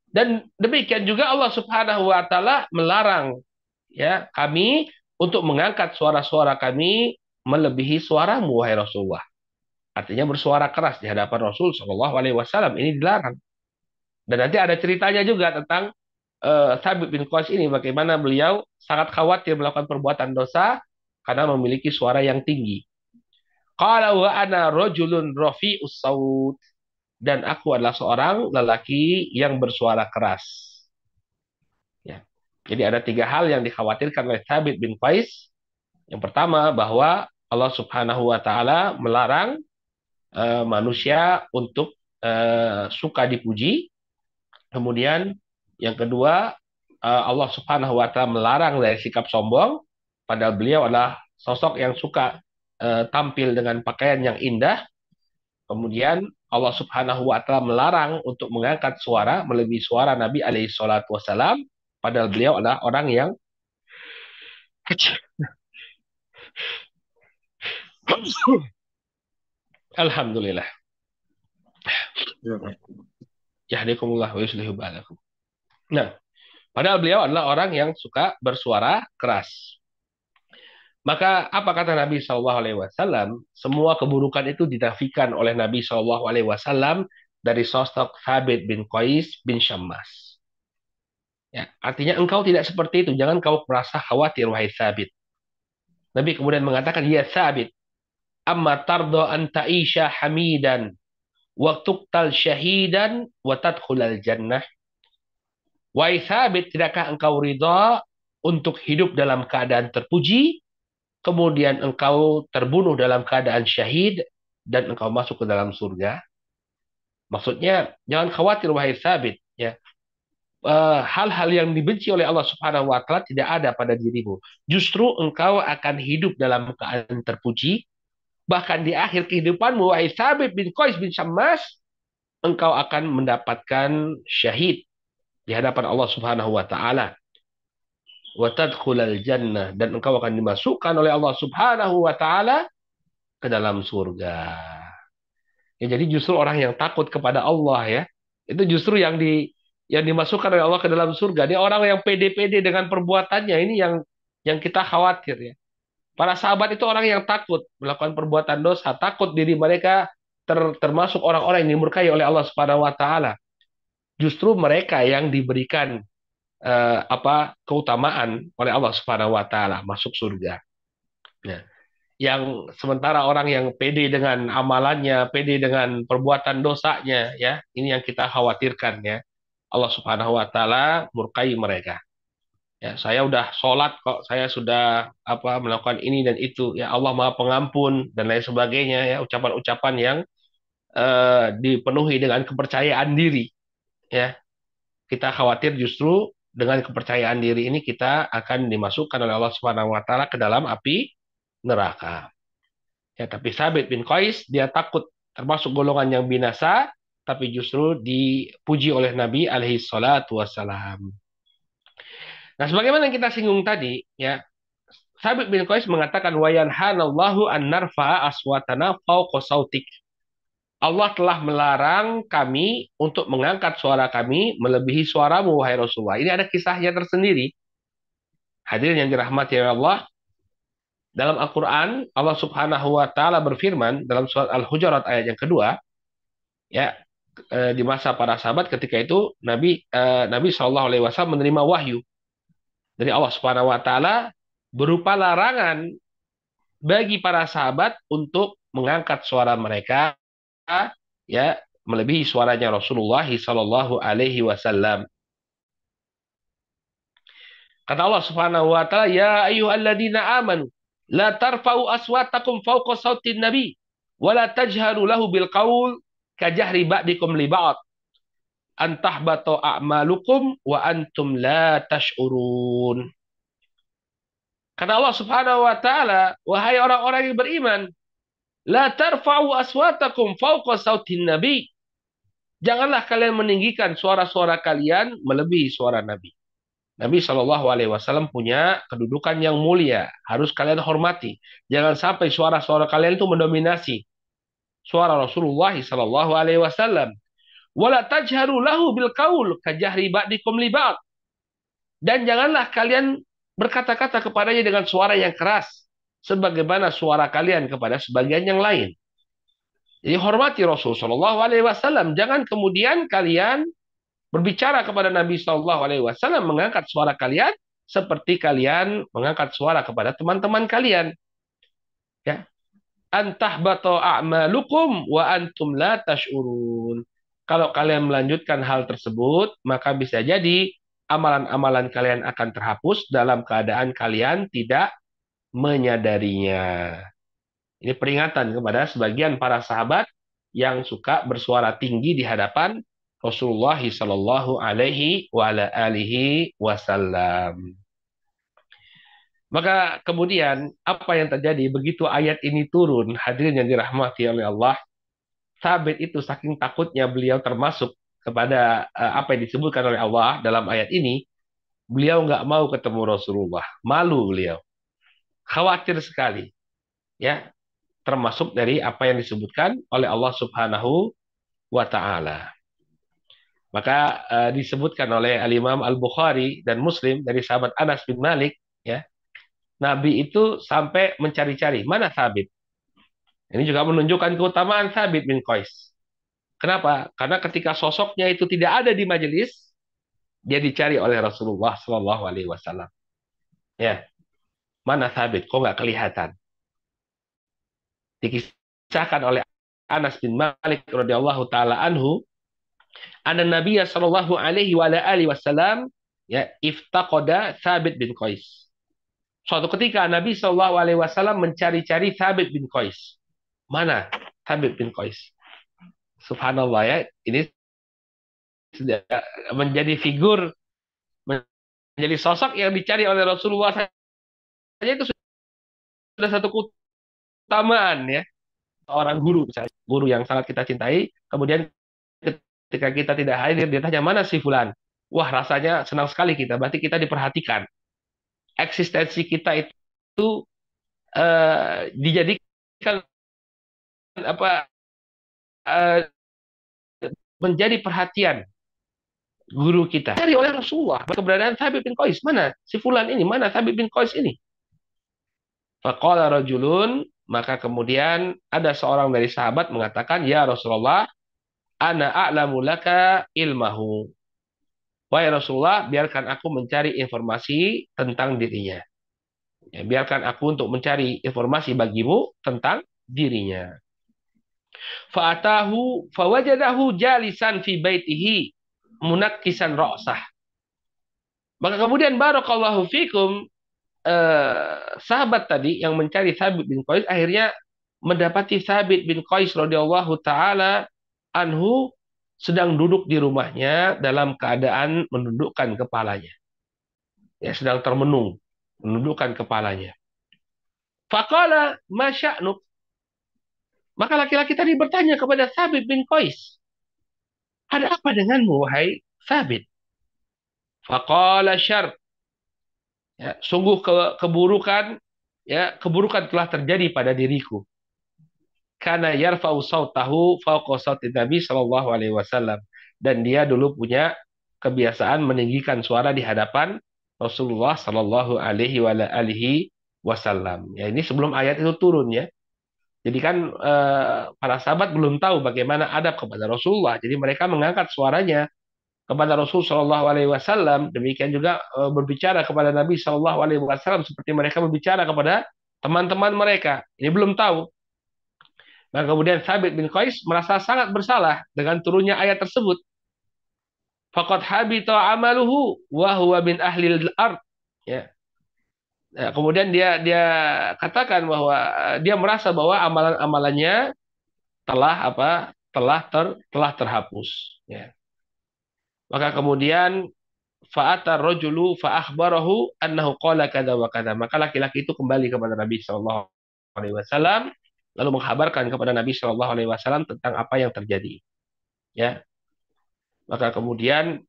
Dan demikian juga Allah Subhanahu wa taala melarang ya kami untuk mengangkat suara-suara kami melebihi suaramu wahai Rasulullah. Artinya bersuara keras di hadapan Rasul Shallallahu Alaihi Wasallam ini dilarang. Dan nanti ada ceritanya juga tentang uh, Thabit bin Qais ini bagaimana beliau sangat khawatir melakukan perbuatan dosa karena memiliki suara yang tinggi. Qala wa ana rajulun rafi'us saut dan aku adalah seorang lelaki yang bersuara keras. Ya. Jadi ada tiga hal yang dikhawatirkan oleh Thabit bin Qais. Yang pertama bahwa Allah Subhanahu wa taala melarang uh, manusia untuk uh, suka dipuji Kemudian yang kedua, eh, Allah Subhanahu wa taala melarang dari sikap sombong, padahal beliau adalah sosok yang suka eh, tampil dengan pakaian yang indah. Kemudian Allah Subhanahu wa taala melarang untuk mengangkat suara melebihi suara Nabi alaihi salatu wasalam, padahal beliau adalah orang yang kecil. Alhamdulillah. Ya, Yahdikumullah wa yuslihu ba'alakum. Nah, padahal beliau adalah orang yang suka bersuara keras. Maka apa kata Nabi Shallallahu Alaihi Wasallam? Semua keburukan itu dinafikan oleh Nabi Shallallahu Alaihi Wasallam dari sosok Habib bin Qais bin Syammas. Ya, artinya engkau tidak seperti itu. Jangan kau merasa khawatir wahai Sabit. Nabi kemudian mengatakan, ya Sabit, amma tardo anta isha hamidan tal syahidan wa tadkhulal jannah. Wa thabit tidakkah engkau ridha untuk hidup dalam keadaan terpuji, kemudian engkau terbunuh dalam keadaan syahid dan engkau masuk ke dalam surga? Maksudnya jangan khawatir wahai sabit ya. Eh, hal-hal yang dibenci oleh Allah Subhanahu wa taala tidak ada pada dirimu. Justru engkau akan hidup dalam keadaan terpuji Bahkan di akhir kehidupanmu, wahai Sabit bin Qais bin Syammas, engkau akan mendapatkan syahid di hadapan Allah Subhanahu wa taala. Wa tadkhulal jannah dan engkau akan dimasukkan oleh Allah Subhanahu wa taala ke dalam surga. Ya, jadi justru orang yang takut kepada Allah ya, itu justru yang di yang dimasukkan oleh Allah ke dalam surga. Dia orang yang pede-pede dengan perbuatannya ini yang yang kita khawatir ya. Para sahabat itu orang yang takut melakukan perbuatan dosa, takut diri mereka ter, termasuk orang-orang yang dimurkai oleh Allah Subhanahu wa taala. Justru mereka yang diberikan uh, apa keutamaan oleh Allah Subhanahu wa taala masuk surga. Ya. Yang sementara orang yang pede dengan amalannya, pede dengan perbuatan dosanya, ya, ini yang kita khawatirkan ya. Allah Subhanahu wa taala murkai mereka. Ya, saya udah sholat kok, saya sudah apa melakukan ini dan itu. Ya Allah Maha Pengampun dan lain sebagainya ya ucapan-ucapan yang uh, dipenuhi dengan kepercayaan diri. Ya, kita khawatir justru dengan kepercayaan diri ini kita akan dimasukkan oleh Allah Subhanahu Wa Taala ke dalam api neraka. Ya, tapi Sabit bin Qais dia takut termasuk golongan yang binasa, tapi justru dipuji oleh Nabi alaihi salatu wassalam. Nah, sebagaimana yang kita singgung tadi, ya, Sabit bin Qais mengatakan wayan hanallahu an narfa aswatana fauqa sautik. Allah telah melarang kami untuk mengangkat suara kami melebihi suaramu wahai Rasulullah. Ini ada kisahnya tersendiri. Hadirin yang dirahmati oleh Allah, dalam Al-Qur'an Allah Subhanahu wa taala berfirman dalam surat Al-Hujurat ayat yang kedua, ya, eh, di masa para sahabat ketika itu Nabi eh, Nabi Shallallahu alaihi wasallam menerima wahyu dari Allah Subhanahu wa taala berupa larangan bagi para sahabat untuk mengangkat suara mereka ya melebihi suaranya Rasulullah sallallahu alaihi wasallam. Kata Allah Subhanahu wa taala, "Ya ayyuhalladzina amanu, la tarfa'u aswatakum fawqa sautin nabi, wa la tajharu lahu bil qaul kajahri ba'dikum li ba'd." Antahbatu a'malukum wa antum la tash'urun. Kata Allah Subhanahu wa taala, wahai orang-orang yang beriman, la tarfa'u aswatakum fawqa sautin nabi. Janganlah kalian meninggikan suara-suara kalian melebihi suara Nabi. Nabi Shallallahu Alaihi Wasallam punya kedudukan yang mulia, harus kalian hormati. Jangan sampai suara-suara kalian itu mendominasi suara Rasulullah Shallallahu Alaihi Wasallam. Wala tajharu lahu bil kaul kajahri ba'dikum li Dan janganlah kalian berkata-kata kepadanya dengan suara yang keras, sebagaimana suara kalian kepada sebagian yang lain. Jadi hormati Rasul Shallallahu Alaihi Wasallam. Jangan kemudian kalian berbicara kepada Nabi Shallallahu Alaihi Wasallam mengangkat suara kalian seperti kalian mengangkat suara kepada teman-teman kalian. Ya, antah bato a'malukum wa antum la tashurun. Kalau kalian melanjutkan hal tersebut, maka bisa jadi amalan-amalan kalian akan terhapus dalam keadaan kalian tidak menyadarinya. Ini peringatan kepada sebagian para sahabat yang suka bersuara tinggi di hadapan Rasulullah Shallallahu Alaihi Wasallam. Maka kemudian apa yang terjadi begitu ayat ini turun hadirin yang dirahmati oleh Allah, Sabit itu saking takutnya beliau termasuk kepada uh, apa yang disebutkan oleh Allah dalam ayat ini, beliau nggak mau ketemu Rasulullah, malu beliau, khawatir sekali, ya termasuk dari apa yang disebutkan oleh Allah Subhanahu wa taala. Maka uh, disebutkan oleh Al-Imam Al-Bukhari dan Muslim dari sahabat Anas bin Malik ya. Nabi itu sampai mencari-cari mana Sabit. Ini juga menunjukkan keutamaan Sabit bin Qais. Kenapa? Karena ketika sosoknya itu tidak ada di majelis, dia dicari oleh Rasulullah Shallallahu Alaihi Wasallam. Ya, mana Sabit? Kok nggak kelihatan? dikisahkan oleh Anas bin Malik radhiyallahu taala anhu Nabi sallallahu alaihi wa alihi wasallam ya iftaqada Thabit bin Qais. Suatu ketika Nabi sallallahu alaihi wasallam mencari-cari Thabit bin Qais. Mana? Thabit bin Qais? Subhanallah ya, ini menjadi figur menjadi sosok yang dicari oleh Rasulullah saja itu sudah satu keutamaan ya. Orang guru misalnya guru yang sangat kita cintai kemudian ketika kita tidak hadir dia tanya mana si fulan? Wah rasanya senang sekali kita berarti kita diperhatikan. Eksistensi kita itu uh, dijadikan apa uh, menjadi perhatian guru kita dari oleh Rasulullah keberadaan Thabit bin Qais mana si fulan ini mana Thabit bin Qais ini Faqala rajulun maka kemudian ada seorang dari sahabat mengatakan, "Ya Rasulullah, ana a'lamu laka ilmahu." Wahai Rasulullah, biarkan aku mencari informasi tentang dirinya. Ya, biarkan aku untuk mencari informasi bagimu tentang dirinya. Fa'atahu fawajadahu jalisan fi baitihi munakkisan ra'sah. Maka kemudian barakallahu fikum eh, sahabat tadi yang mencari Sabit bin Qais akhirnya mendapati Sabit bin Qais radhiyallahu taala anhu sedang duduk di rumahnya dalam keadaan menundukkan kepalanya. Ya, sedang termenung, menundukkan kepalanya. Faqala masya'nuk. Maka laki-laki tadi bertanya kepada Sabit bin Qais. Ada apa denganmu, wahai Sabit? Faqala syar. Ya, sungguh ke, keburukan ya keburukan telah terjadi pada diriku. Karena yarfa'u sautahu fauqa sauti Nabi sallallahu alaihi wasallam dan dia dulu punya kebiasaan meninggikan suara di hadapan Rasulullah sallallahu alaihi wasallam. Ya ini sebelum ayat itu turun ya. Jadi kan eh, para sahabat belum tahu bagaimana adab kepada Rasulullah. Jadi mereka mengangkat suaranya kepada Rasul Shallallahu Alaihi Wasallam, demikian juga e, berbicara kepada Nabi Shallallahu Alaihi Wasallam seperti mereka berbicara kepada teman-teman mereka. Ini belum tahu. Maka kemudian Thabit bin Qais merasa sangat bersalah dengan turunnya ayat tersebut. Faqad habita amaluhu wa huwa min ahli al-ard. Ya. Nah, kemudian dia dia katakan bahwa eh, dia merasa bahwa amalan-amalannya telah apa? telah ter, telah terhapus, ya. Maka kemudian fa'ata rajulu fa akhbarahu annahu qala kada wa kada. Maka laki-laki itu kembali kepada Nabi sallallahu alaihi wasallam lalu menghabarkan kepada Nabi sallallahu alaihi wasallam tentang apa yang terjadi. Ya. Maka kemudian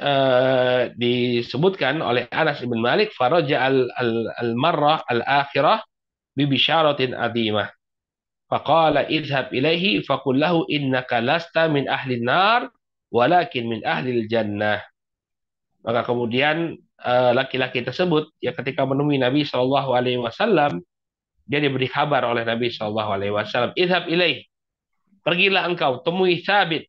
uh, disebutkan oleh Anas bin Malik faraja al, al, al marrah al akhirah bi bisyaratin adimah faqala idhab ilaihi faqul lahu innaka lasta min ahli nar walakin min ahli jannah maka kemudian uh, laki-laki tersebut ya ketika menemui Nabi Shallallahu Alaihi Wasallam dia diberi kabar oleh Nabi Shallallahu Alaihi Wasallam idhab ilaih pergilah engkau temui Sabit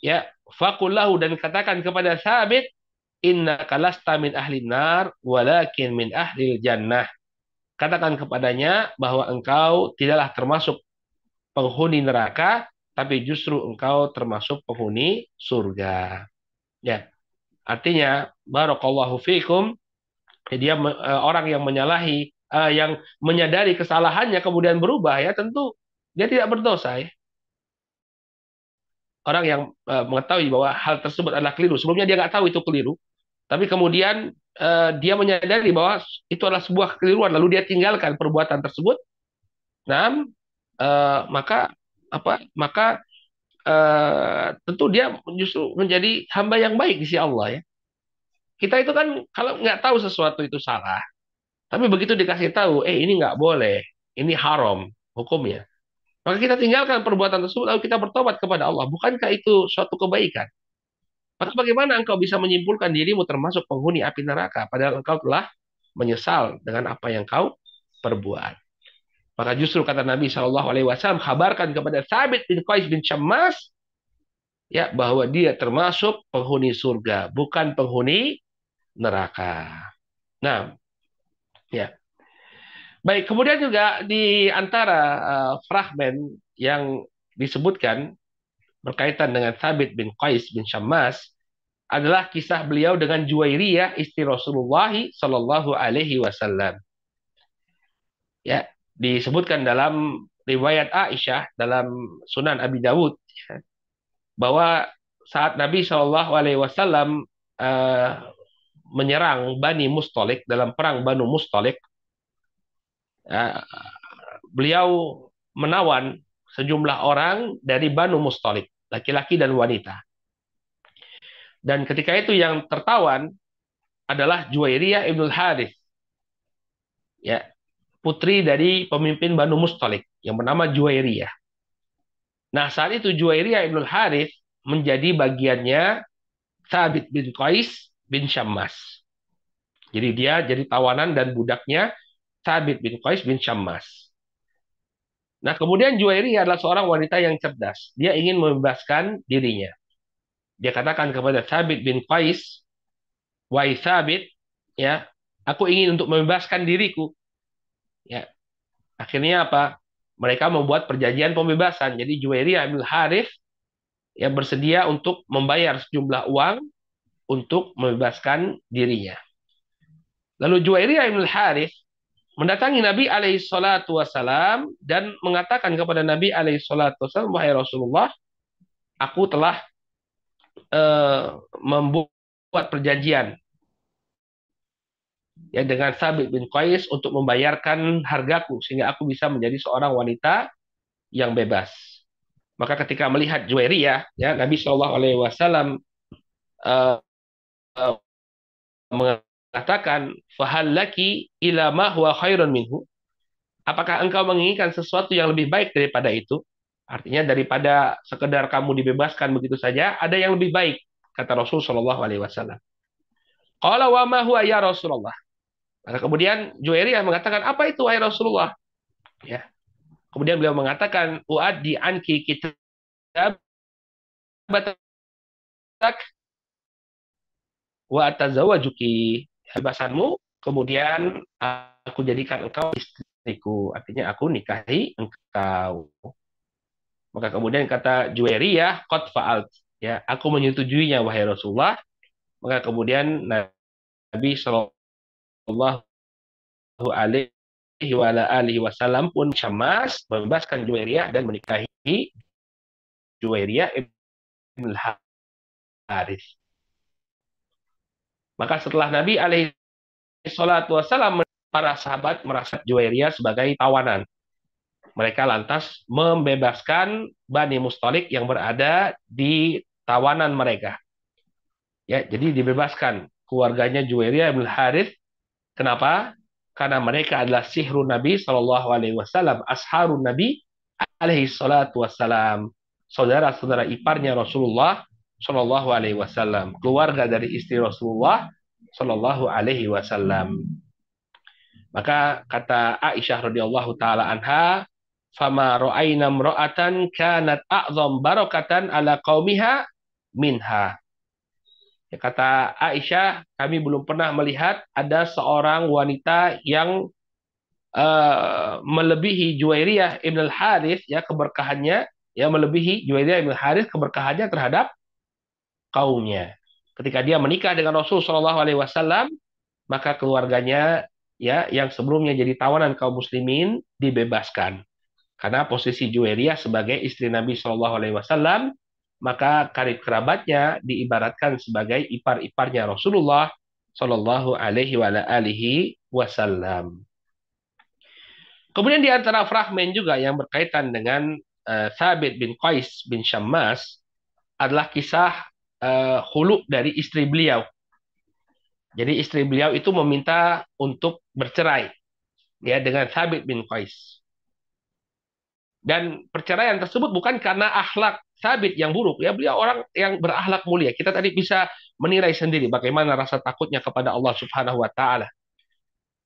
ya fakullahu dan katakan kepada Sabit inna kalasta min ahli nar walakin min ahli jannah. Katakan kepadanya bahwa engkau tidaklah termasuk penghuni neraka tapi justru engkau termasuk penghuni surga. Ya. Artinya barakallahu fikum dia uh, orang yang menyalahi uh, yang menyadari kesalahannya kemudian berubah ya tentu dia tidak berdosa ya orang yang uh, mengetahui bahwa hal tersebut adalah keliru. Sebelumnya dia nggak tahu itu keliru, tapi kemudian uh, dia menyadari bahwa itu adalah sebuah kekeliruan, lalu dia tinggalkan perbuatan tersebut. Nah, uh, maka apa? Maka uh, tentu dia justru menjadi hamba yang baik di sisi Allah ya. Kita itu kan kalau nggak tahu sesuatu itu salah, tapi begitu dikasih tahu, eh ini nggak boleh, ini haram hukumnya maka kita tinggalkan perbuatan tersebut lalu kita bertobat kepada Allah. Bukankah itu suatu kebaikan? Maka bagaimana engkau bisa menyimpulkan dirimu termasuk penghuni api neraka padahal engkau telah menyesal dengan apa yang kau perbuat. Maka justru kata Nabi Shallallahu Alaihi Wasallam kabarkan kepada Sabit bin Qais bin Syammas ya bahwa dia termasuk penghuni surga bukan penghuni neraka. Nah, ya Baik, kemudian juga di antara uh, fragmen yang disebutkan berkaitan dengan Thabit bin Qais bin Syammas adalah kisah beliau dengan Juwairiyah istri Rasulullah Shallallahu Alaihi Wasallam. Ya, disebutkan dalam riwayat Aisyah dalam Sunan Abi Dawud ya, bahwa saat Nabi Shallallahu Alaihi Wasallam uh, menyerang Bani Mustalik dalam perang Banu Mustalik, ya, beliau menawan sejumlah orang dari Banu Mustalik, laki-laki dan wanita. Dan ketika itu yang tertawan adalah Juwairiyah Ibnul Harith. Ya, putri dari pemimpin Banu Mustalik yang bernama Juwairiyah. Nah, saat itu Juwairiyah Ibnul Harith menjadi bagiannya Thabit bin Qais bin Syammas. Jadi dia jadi tawanan dan budaknya Thabit bin Qais bin Syammas. Nah, kemudian Juwairi adalah seorang wanita yang cerdas. Dia ingin membebaskan dirinya. Dia katakan kepada Thabit bin Qais, "Wahai Thabit, ya, aku ingin untuk membebaskan diriku." Ya. Akhirnya apa? Mereka membuat perjanjian pembebasan. Jadi Juwairi bin Harith ya bersedia untuk membayar sejumlah uang untuk membebaskan dirinya. Lalu Juwairiyah bin Harith mendatangi Nabi alaihi salatu wasalam dan mengatakan kepada Nabi alaihi salatu wasalam, wahai Rasulullah, aku telah uh, membuat perjanjian ya dengan Sabit bin Qais untuk membayarkan hargaku sehingga aku bisa menjadi seorang wanita yang bebas. Maka ketika melihat Juwairiyah, ya Nabi Shallallahu Alaihi Wasallam uh, uh, katakan fahallaki ila ma huwa khairun minhu. Apakah engkau menginginkan sesuatu yang lebih baik daripada itu? Artinya daripada sekedar kamu dibebaskan begitu saja ada yang lebih baik kata Rasul Shallallahu alaihi wasallam. Qala wa ma huwa ya Rasulullah? Maka kemudian Juwairiyah mengatakan apa itu wahai Rasulullah? Ya. Kemudian beliau mengatakan uaddi anki kitab wa tazawajuki kebebasanmu, kemudian aku jadikan engkau istri. istriku. Artinya aku nikahi engkau. Maka kemudian kata Juwairiyah, qad fa'alt. Ya, aku menyetujuinya wahai Rasulullah. Maka kemudian Nabi Shallallahu alaihi wa alihi wasallam pun cemas membebaskan Juwairiyah dan menikahi Juwairiyah ibn Harith. Maka setelah Nabi alaihi salatu wasallam para sahabat merasa Juwairiyah sebagai tawanan mereka lantas membebaskan Bani Mustalik yang berada di tawanan mereka. Ya, jadi dibebaskan keluarganya Juwairiyah bin Harith. Kenapa? Karena mereka adalah sihru Nabi Shallallahu Alaihi Wasallam, asharun Nabi alaihi salatu wassalam, saudara-saudara iparnya Rasulullah Shallallahu Alaihi Wasallam, keluarga dari istri Rasulullah Shallallahu Alaihi Wasallam. Maka kata Aisyah radhiyallahu taala anha, fama ra'ayna mra'atan kanat a'zam barakatan ala qaumiha minha. Ya, kata Aisyah, kami belum pernah melihat ada seorang wanita yang uh, melebihi Juwairiyah Ibn al-Harith ya keberkahannya ya melebihi Juwairiyah Ibn al-Harith keberkahannya terhadap kaumnya. Ketika dia menikah dengan Rasul Shallallahu alaihi wasallam, maka keluarganya ya yang sebelumnya jadi tawanan kaum muslimin dibebaskan. Karena posisi Juwairiyah sebagai istri Nabi Shallallahu Alaihi Wasallam, maka karib kerabatnya diibaratkan sebagai ipar-iparnya Rasulullah Shallallahu Alaihi Wasallam. Kemudian di antara fragmen juga yang berkaitan dengan uh, Thabit bin Qais bin Syammas adalah kisah uh, hulu dari istri beliau. Jadi istri beliau itu meminta untuk bercerai ya dengan Thabit bin Qais. Dan perceraian tersebut bukan karena akhlak sabit yang buruk. Ya, beliau orang yang berakhlak mulia. Kita tadi bisa menilai sendiri bagaimana rasa takutnya kepada Allah Subhanahu wa taala.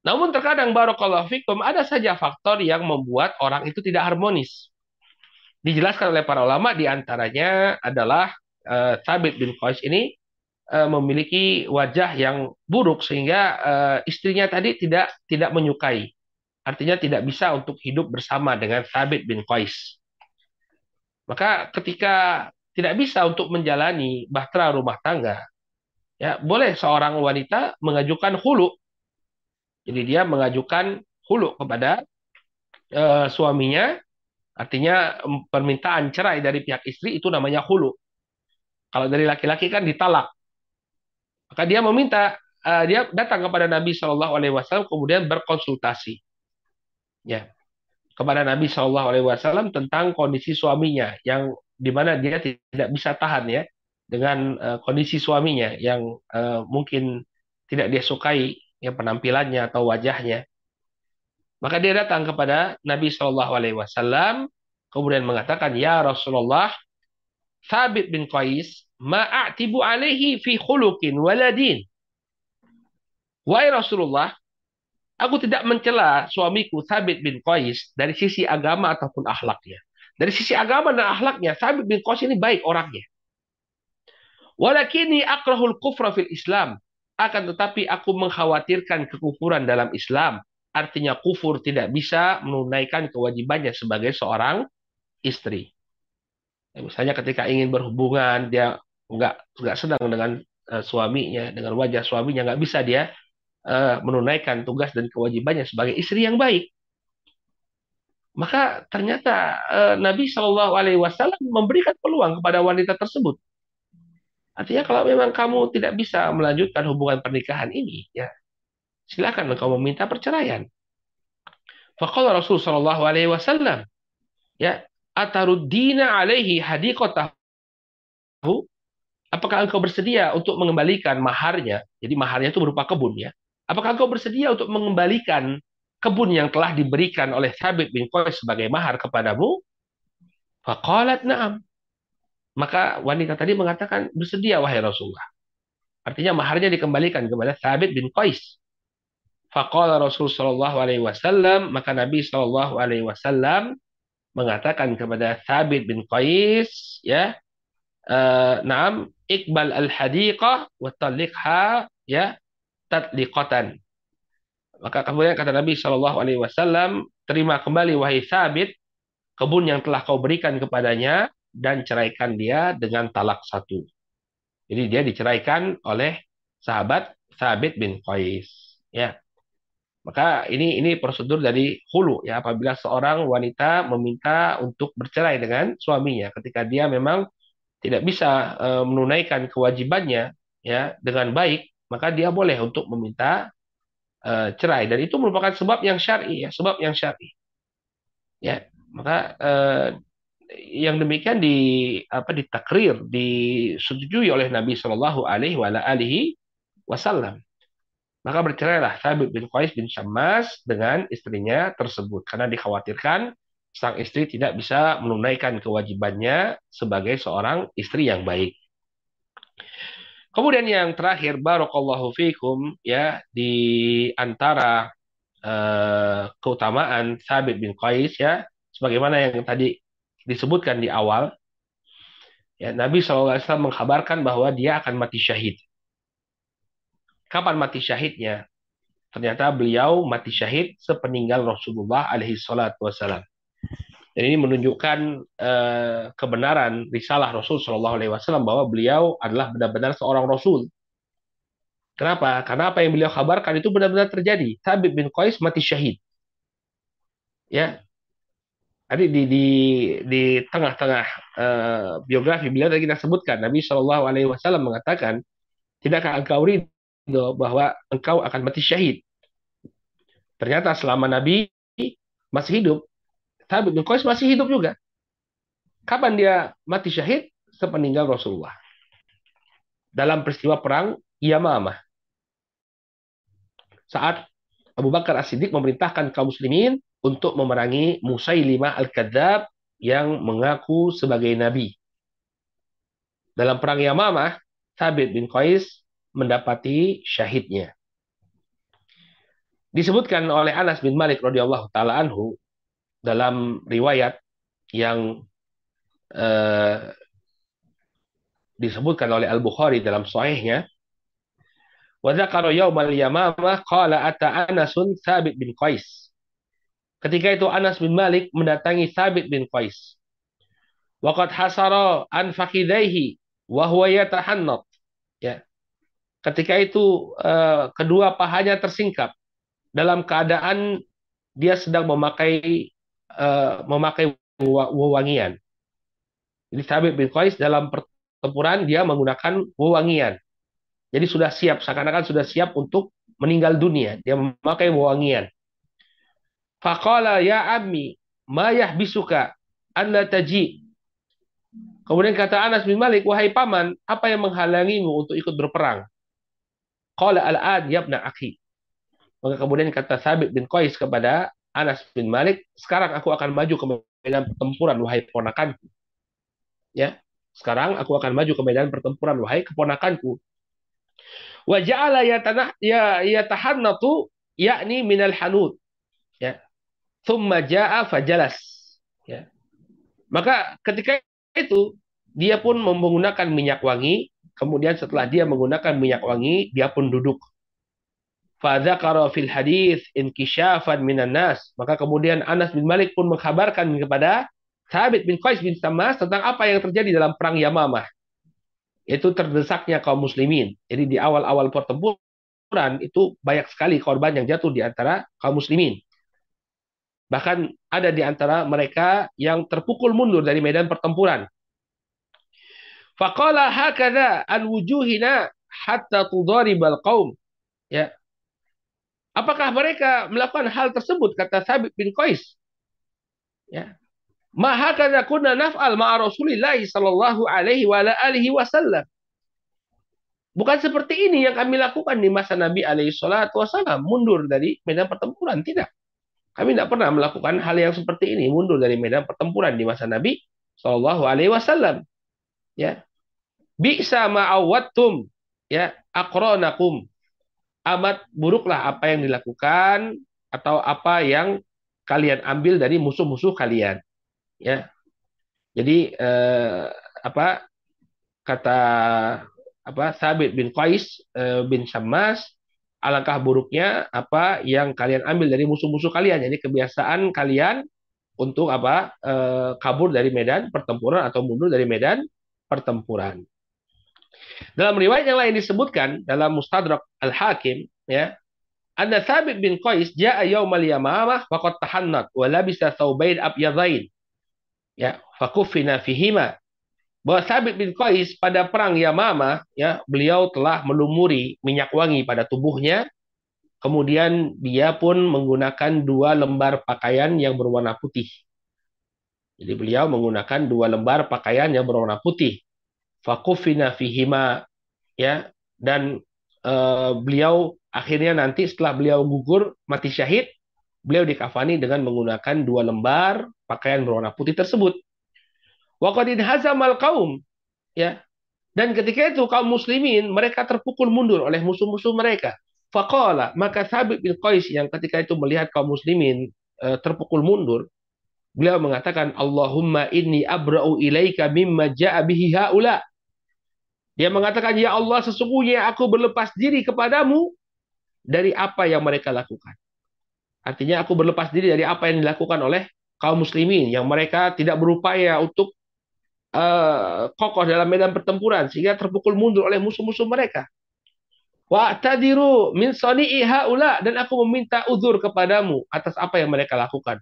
Namun terkadang barakallahu fikum ada saja faktor yang membuat orang itu tidak harmonis. Dijelaskan oleh para ulama di antaranya adalah uh, bin Qais ini uh, memiliki wajah yang buruk sehingga uh, istrinya tadi tidak tidak menyukai. Artinya tidak bisa untuk hidup bersama dengan Thabit bin Qais. Maka ketika tidak bisa untuk menjalani bahtera rumah tangga, ya boleh seorang wanita mengajukan hulu. Jadi dia mengajukan hulu kepada uh, suaminya, artinya permintaan cerai dari pihak istri itu namanya hulu. Kalau dari laki-laki kan ditalak. Maka dia meminta, uh, dia datang kepada Nabi Shallallahu Alaihi Wasallam kemudian berkonsultasi ya kepada Nabi Shallallahu Alaihi Wasallam tentang kondisi suaminya yang di mana dia tidak bisa tahan ya dengan uh, kondisi suaminya yang uh, mungkin tidak dia sukai ya penampilannya atau wajahnya maka dia datang kepada Nabi Shallallahu Alaihi Wasallam kemudian mengatakan ya Rasulullah Thabit bin Qais ma'atibu alaihi fi khuluqin waladin Wahai Rasulullah, Aku tidak mencela suamiku Sabit bin Qais dari sisi agama ataupun akhlaknya. Dari sisi agama dan akhlaknya, Sabit bin Qais ini baik orangnya. Walakini akrahul kufra fil Islam. Akan tetapi aku mengkhawatirkan kekufuran dalam Islam. Artinya kufur tidak bisa menunaikan kewajibannya sebagai seorang istri. Ya, misalnya ketika ingin berhubungan, dia nggak nggak senang dengan uh, suaminya, dengan wajah suaminya, nggak bisa dia uh, menunaikan tugas dan kewajibannya sebagai istri yang baik. Maka ternyata uh, Nabi Shallallahu Alaihi Wasallam memberikan peluang kepada wanita tersebut. Artinya kalau memang kamu tidak bisa melanjutkan hubungan pernikahan ini, ya silakan engkau meminta perceraian. Faqala Rasul Shallallahu Alaihi Wasallam, ya ataruddina alaihi hadiqatahu apakah engkau bersedia untuk mengembalikan maharnya? Jadi maharnya itu berupa kebun ya. Apakah engkau bersedia untuk mengembalikan kebun yang telah diberikan oleh Thabit bin Qais sebagai mahar kepadamu? Faqalat na'am. Maka wanita tadi mengatakan bersedia wahai Rasulullah. Artinya maharnya dikembalikan kepada Thabit bin Qais. Faqala Rasul sallallahu alaihi wasallam, maka Nabi sallallahu alaihi wasallam mengatakan kepada Thabit bin Qais, ya, uh, "Na'am, ikbal al-hadiqah wa talikha ya tatliqatan. Maka kemudian kata Nabi Shallallahu Alaihi Wasallam, terima kembali wahai Sabit kebun yang telah kau berikan kepadanya dan ceraikan dia dengan talak satu. Jadi dia diceraikan oleh sahabat Sabit bin Qais. Ya. Maka ini ini prosedur dari hulu ya apabila seorang wanita meminta untuk bercerai dengan suaminya ketika dia memang tidak bisa e, menunaikan kewajibannya ya dengan baik, maka dia boleh untuk meminta e, cerai dan itu merupakan sebab yang syar'i ya, sebab yang syar'i. Ya, maka e, yang demikian di apa ditakrir disetujui oleh Nabi Shallallahu alaihi wasallam. Maka bercerailah Thabit bin Qais bin Syammas dengan istrinya tersebut karena dikhawatirkan sang istri tidak bisa menunaikan kewajibannya sebagai seorang istri yang baik. Kemudian yang terakhir barakallahu fikum ya di antara uh, keutamaan Thabit bin Qais ya sebagaimana yang tadi disebutkan di awal ya Nabi SAW mengkabarkan bahwa dia akan mati syahid. Kapan mati syahidnya? Ternyata beliau mati syahid sepeninggal Rasulullah alaihi salatu wasalam. Dan ini menunjukkan eh, kebenaran risalah Rasul Shallallahu Alaihi Wasallam bahwa beliau adalah benar-benar seorang Rasul. Kenapa? Karena apa yang beliau kabarkan itu benar-benar terjadi. Thabit bin Qais mati syahid. Ya, tadi di di di tengah-tengah uh, biografi beliau tadi kita sebutkan Nabi Shallallahu Alaihi Wasallam mengatakan tidakkah engkau ridho bahwa engkau akan mati syahid. Ternyata selama Nabi masih hidup, Thabit bin Qais masih hidup juga. Kapan dia mati syahid? Sepeninggal Rasulullah. Dalam peristiwa perang Yamamah. Saat Abu Bakar As-Siddiq memerintahkan kaum muslimin untuk memerangi Musailimah Al-Kadzab yang mengaku sebagai nabi. Dalam perang Yamamah, Thabit bin Qais mendapati syahidnya. Disebutkan oleh Anas bin Malik radhiyallahu taala anhu dalam riwayat yang eh, disebutkan oleh Al-Bukhari dalam sahihnya wa dzakara yaumal yamamah qala ata Anasun Thabit bin Qais Ketika itu Anas bin Malik mendatangi Thabit bin Qais. Waqad hasara an fakidaihi wa huwa yatahannat. Ya. Ketika itu uh, kedua pahanya tersingkap dalam keadaan dia sedang memakai uh, memakai wewangian. Jadi Thabit bin Qais dalam pertempuran dia menggunakan wewangian. Jadi sudah siap, seakan-akan sudah siap untuk meninggal dunia. Dia memakai wewangian. Faqala ya ammi ma yahbisuka an la taji. Kemudian kata Anas bin Malik, wahai paman, apa yang menghalangimu untuk ikut berperang? Qala al-an yabna akhi. Maka kemudian kata Sabit bin Qais kepada Anas bin Malik, sekarang aku akan maju ke medan pertempuran wahai keponakanku. Ya, sekarang aku akan maju ke medan pertempuran wahai keponakanku. Wa ja'ala yatanah ya yatahannatu yakni minal hanud. Ya. Thumma ja'a fajalas. Ya. Maka ketika itu dia pun menggunakan minyak wangi Kemudian setelah dia menggunakan minyak wangi, dia pun duduk. Fadzakara fil hadis inkishafan minan nas. Maka kemudian Anas bin Malik pun mengkabarkan kepada Thabit bin Qais bin Samas tentang apa yang terjadi dalam perang Yamamah. Itu terdesaknya kaum muslimin. Jadi di awal-awal pertempuran itu banyak sekali korban yang jatuh di antara kaum muslimin. Bahkan ada di antara mereka yang terpukul mundur dari medan pertempuran. Faqala hakadha an wujuhina hatta tudaribal qaum. Ya. Apakah mereka melakukan hal tersebut kata Thabit bin Qais? Ya. Ma hakadha kunna naf'al ma'a Rasulillah sallallahu alaihi wa alihi wasallam. Bukan seperti ini yang kami lakukan di masa Nabi alaihi salatu wasallam, mundur dari medan pertempuran, tidak. Kami tidak pernah melakukan hal yang seperti ini, mundur dari medan pertempuran di masa Nabi sallallahu alaihi wasallam ya. Bisa ma'awattum ya akronakum amat buruklah apa yang dilakukan atau apa yang kalian ambil dari musuh-musuh kalian. Ya. Jadi eh, apa kata apa Sabit bin Qais eh, bin Syammas alangkah buruknya apa yang kalian ambil dari musuh-musuh kalian. Jadi kebiasaan kalian untuk apa e, kabur dari medan pertempuran atau mundur dari medan pertempuran. Dalam riwayat yang lain disebutkan dalam Mustadrak Al-Hakim ya, Anna Thabit bin Qais ja'a yaumal yamamah faqad tahannat wa labisa thawbain abyadain. Ya, fakufina fihima. Bahwa Thabit bin Qais pada perang Yamamah ya, beliau telah melumuri minyak wangi pada tubuhnya. Kemudian dia pun menggunakan dua lembar pakaian yang berwarna putih. Jadi beliau menggunakan dua lembar pakaian yang berwarna putih. Fakufina fihima ya dan uh, beliau akhirnya nanti setelah beliau gugur mati syahid, beliau dikafani dengan menggunakan dua lembar pakaian berwarna putih tersebut. Waqadin hazamal kaum ya. Dan ketika itu kaum muslimin mereka terpukul mundur oleh musuh-musuh mereka. Faqala maka Thabit bin Qais yang ketika itu melihat kaum muslimin uh, terpukul mundur, beliau mengatakan Allahumma inni abra'u ilaika mimma ja'a bihi haula. Dia mengatakan, Ya Allah, sesungguhnya aku berlepas diri kepadamu dari apa yang mereka lakukan. Artinya aku berlepas diri dari apa yang dilakukan oleh kaum muslimin yang mereka tidak berupaya untuk uh, kokoh dalam medan pertempuran sehingga terpukul mundur oleh musuh-musuh mereka. Wa tadiru min sani'i haula dan aku meminta uzur kepadamu atas apa yang mereka lakukan.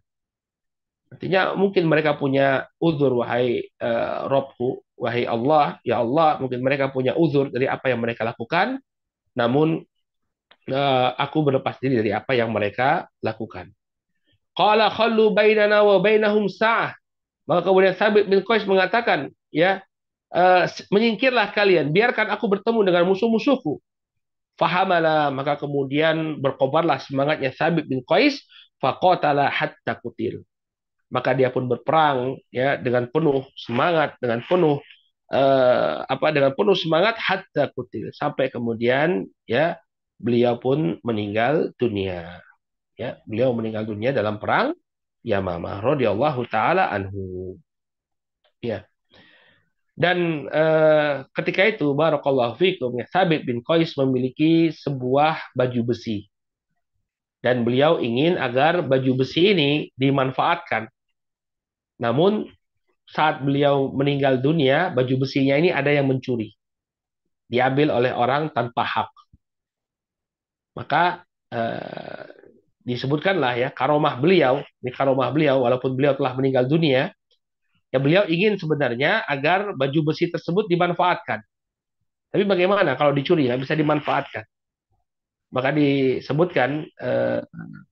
Artinya mungkin mereka punya uzur wahai uh, Robku, wahai Allah, ya Allah, mungkin mereka punya uzur dari apa yang mereka lakukan, namun uh, aku berlepas diri dari apa yang mereka lakukan. Qala khallu bainana wa bainahum sa'ah. Maka kemudian Sabit bin Qais mengatakan, ya, uh, menyingkirlah kalian, biarkan aku bertemu dengan musuh-musuhku. Fahamala, maka kemudian berkobarlah semangatnya Sabit bin Qais, faqatala hatta kutil maka dia pun berperang ya dengan penuh semangat dengan penuh uh, apa dengan penuh semangat hatta kutil. Sampai kemudian ya beliau pun meninggal dunia. Ya beliau meninggal dunia dalam perang Yamamah radhiyallahu taala anhu. Ya. Dan uh, ketika itu barakallahu fikum ya Sabit bin Qais memiliki sebuah baju besi. Dan beliau ingin agar baju besi ini dimanfaatkan. Namun saat beliau meninggal dunia, baju besinya ini ada yang mencuri. Diambil oleh orang tanpa hak. Maka eh, disebutkanlah ya karomah beliau, ini karomah beliau walaupun beliau telah meninggal dunia, ya beliau ingin sebenarnya agar baju besi tersebut dimanfaatkan. Tapi bagaimana kalau dicuri nggak bisa dimanfaatkan? Maka disebutkan eh,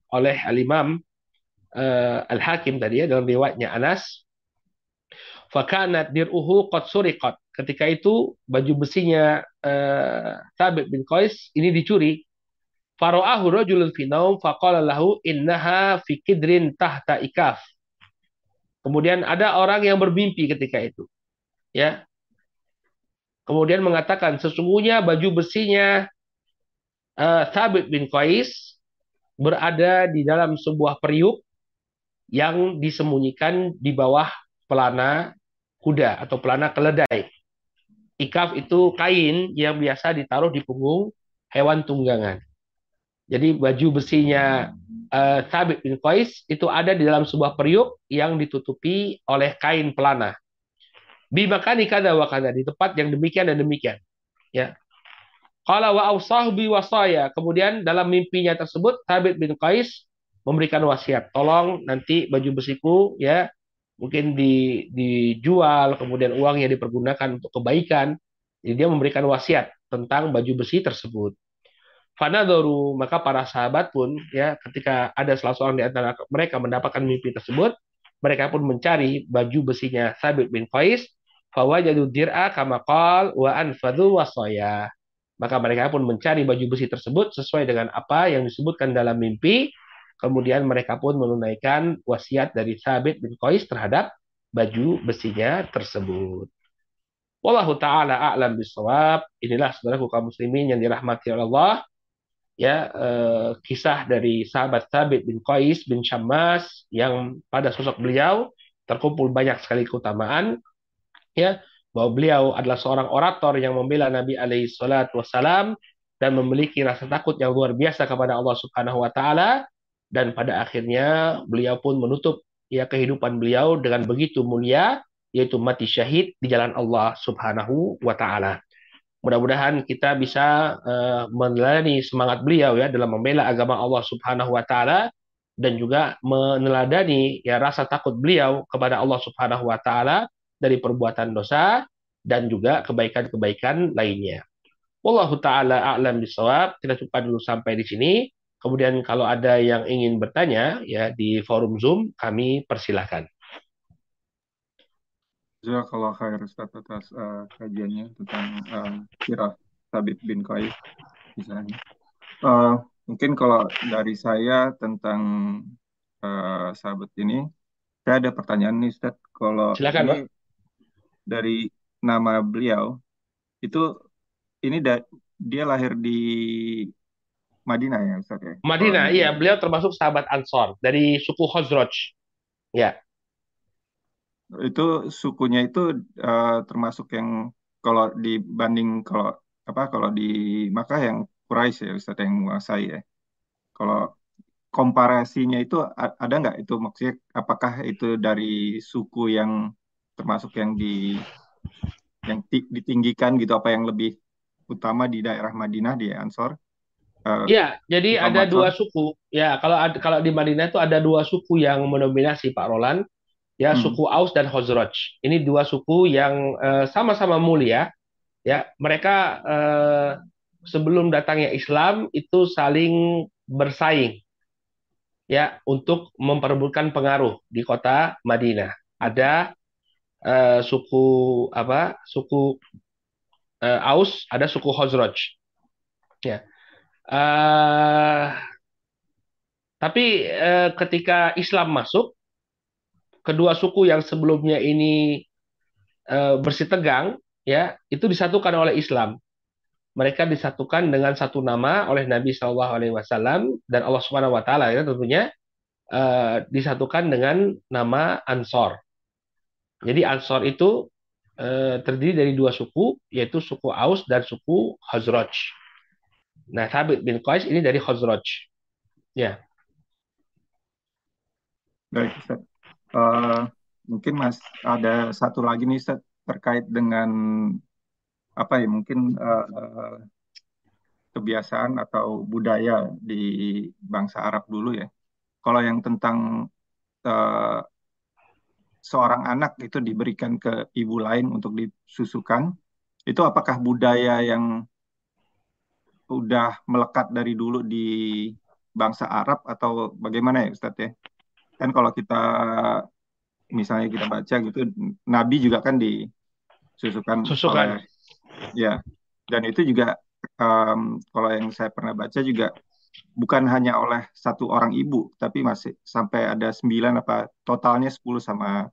oleh Al-Imam uh, Al-Hakim tadi ya dalam riwayatnya Anas fakanat dir'uhu qad suriqat. Ketika itu baju besinya uh, Thabit bin Qais ini dicuri. Fara'ahu rajulun fi faqala innaha fi kidrin tahta ikaf. Kemudian ada orang yang bermimpi ketika itu ya. Kemudian mengatakan sesungguhnya baju besinya uh, Thabit bin Qais berada di dalam sebuah periuk yang disembunyikan di bawah pelana kuda atau pelana keledai. Ikaf itu kain yang biasa ditaruh di punggung hewan tunggangan. Jadi baju besinya uh, Thabit bin Qais itu ada di dalam sebuah periuk yang ditutupi oleh kain pelana. Bimakani kada wa kada di tempat yang demikian dan demikian. Ya. Qala wa bi wasaya. Kemudian dalam mimpinya tersebut Thabit bin Qais memberikan wasiat. Tolong nanti baju besiku ya mungkin di, dijual, kemudian uangnya dipergunakan untuk kebaikan. Jadi dia memberikan wasiat tentang baju besi tersebut. Fanadoru, maka para sahabat pun ya ketika ada salah seorang di antara mereka mendapatkan mimpi tersebut, mereka pun mencari baju besinya Sabit bin Qais, fawajadu dir'a kama qal wa anfadhu. Maka mereka pun mencari baju besi tersebut sesuai dengan apa yang disebutkan dalam mimpi Kemudian mereka pun menunaikan wasiat dari Sabit bin Qais terhadap baju besinya tersebut. Wallahu taala a'lam bisawab. Inilah saudaraku kaum muslimin yang dirahmati Allah. Ya, eh, kisah dari sahabat Sabit bin Qais bin Syammas yang pada sosok beliau terkumpul banyak sekali keutamaan. Ya, bahwa beliau adalah seorang orator yang membela Nabi alaihi salatu wasalam dan memiliki rasa takut yang luar biasa kepada Allah Subhanahu wa taala dan pada akhirnya beliau pun menutup ya kehidupan beliau dengan begitu mulia yaitu mati syahid di jalan Allah Subhanahu wa taala. Mudah-mudahan kita bisa uh, meneladani semangat beliau ya dalam membela agama Allah Subhanahu wa taala dan juga meneladani ya rasa takut beliau kepada Allah Subhanahu wa taala dari perbuatan dosa dan juga kebaikan-kebaikan lainnya. Wallahu taala a'lam bisawab. Kita cukup dulu sampai di sini. Kemudian kalau ada yang ingin bertanya ya di forum Zoom kami persilahkan. kalau khair Ustaz atas uh, kajiannya tentang uh, Sirah Sabit bin Qais misalnya. Uh, mungkin kalau dari saya tentang uh, sahabat ini, saya ada pertanyaan nih Ustaz. Kalau Silakan, ini Pak. dari nama beliau itu ini da, dia lahir di Madinah ya Ustaz ya? Madinah, iya. Beliau termasuk sahabat Ansor dari suku Khazraj. Ya. Itu sukunya itu uh, termasuk yang kalau dibanding kalau apa kalau di Makkah yang Quraisy ya Ustaz yang menguasai ya. Kalau komparasinya itu ada nggak itu maksudnya apakah itu dari suku yang termasuk yang di yang ditinggikan gitu apa yang lebih utama di daerah Madinah di Ansor. Uh, ya, jadi ada dua suku. Ya, kalau kalau di Madinah itu ada dua suku yang mendominasi Pak Roland. Ya, hmm. suku Aus dan Khazraj. Ini dua suku yang uh, sama-sama mulia. Ya, mereka uh, sebelum datangnya Islam itu saling bersaing ya untuk memperebutkan pengaruh di kota Madinah. Ada uh, suku apa? Suku uh, Aus, ada suku Khazraj. Ya. Uh, tapi uh, ketika Islam masuk, kedua suku yang sebelumnya ini uh, bersih tegang, ya itu disatukan oleh Islam. Mereka disatukan dengan satu nama oleh Nabi Shallallahu Alaihi Wasallam dan Allah Subhanahu Wa Taala ya tentunya uh, disatukan dengan nama Ansor. Jadi Ansor itu Eh, terdiri dari dua suku, yaitu suku Aus dan suku Khazraj. Nah, Thabit bin Qais ini dari Khazraj. Ya. Baik, Ustaz. Uh, mungkin Mas ada satu lagi nih Ustaz terkait dengan apa ya mungkin uh, kebiasaan atau budaya di bangsa Arab dulu ya. Kalau yang tentang uh, seorang anak itu diberikan ke ibu lain untuk disusukan, itu apakah budaya yang udah melekat dari dulu di bangsa Arab atau bagaimana ya Ustadz ya? Kan kalau kita misalnya kita baca gitu, Nabi juga kan disusukan Susukan. oleh ya, dan itu juga um, kalau yang saya pernah baca juga bukan hanya oleh satu orang ibu, tapi masih sampai ada sembilan apa totalnya sepuluh sama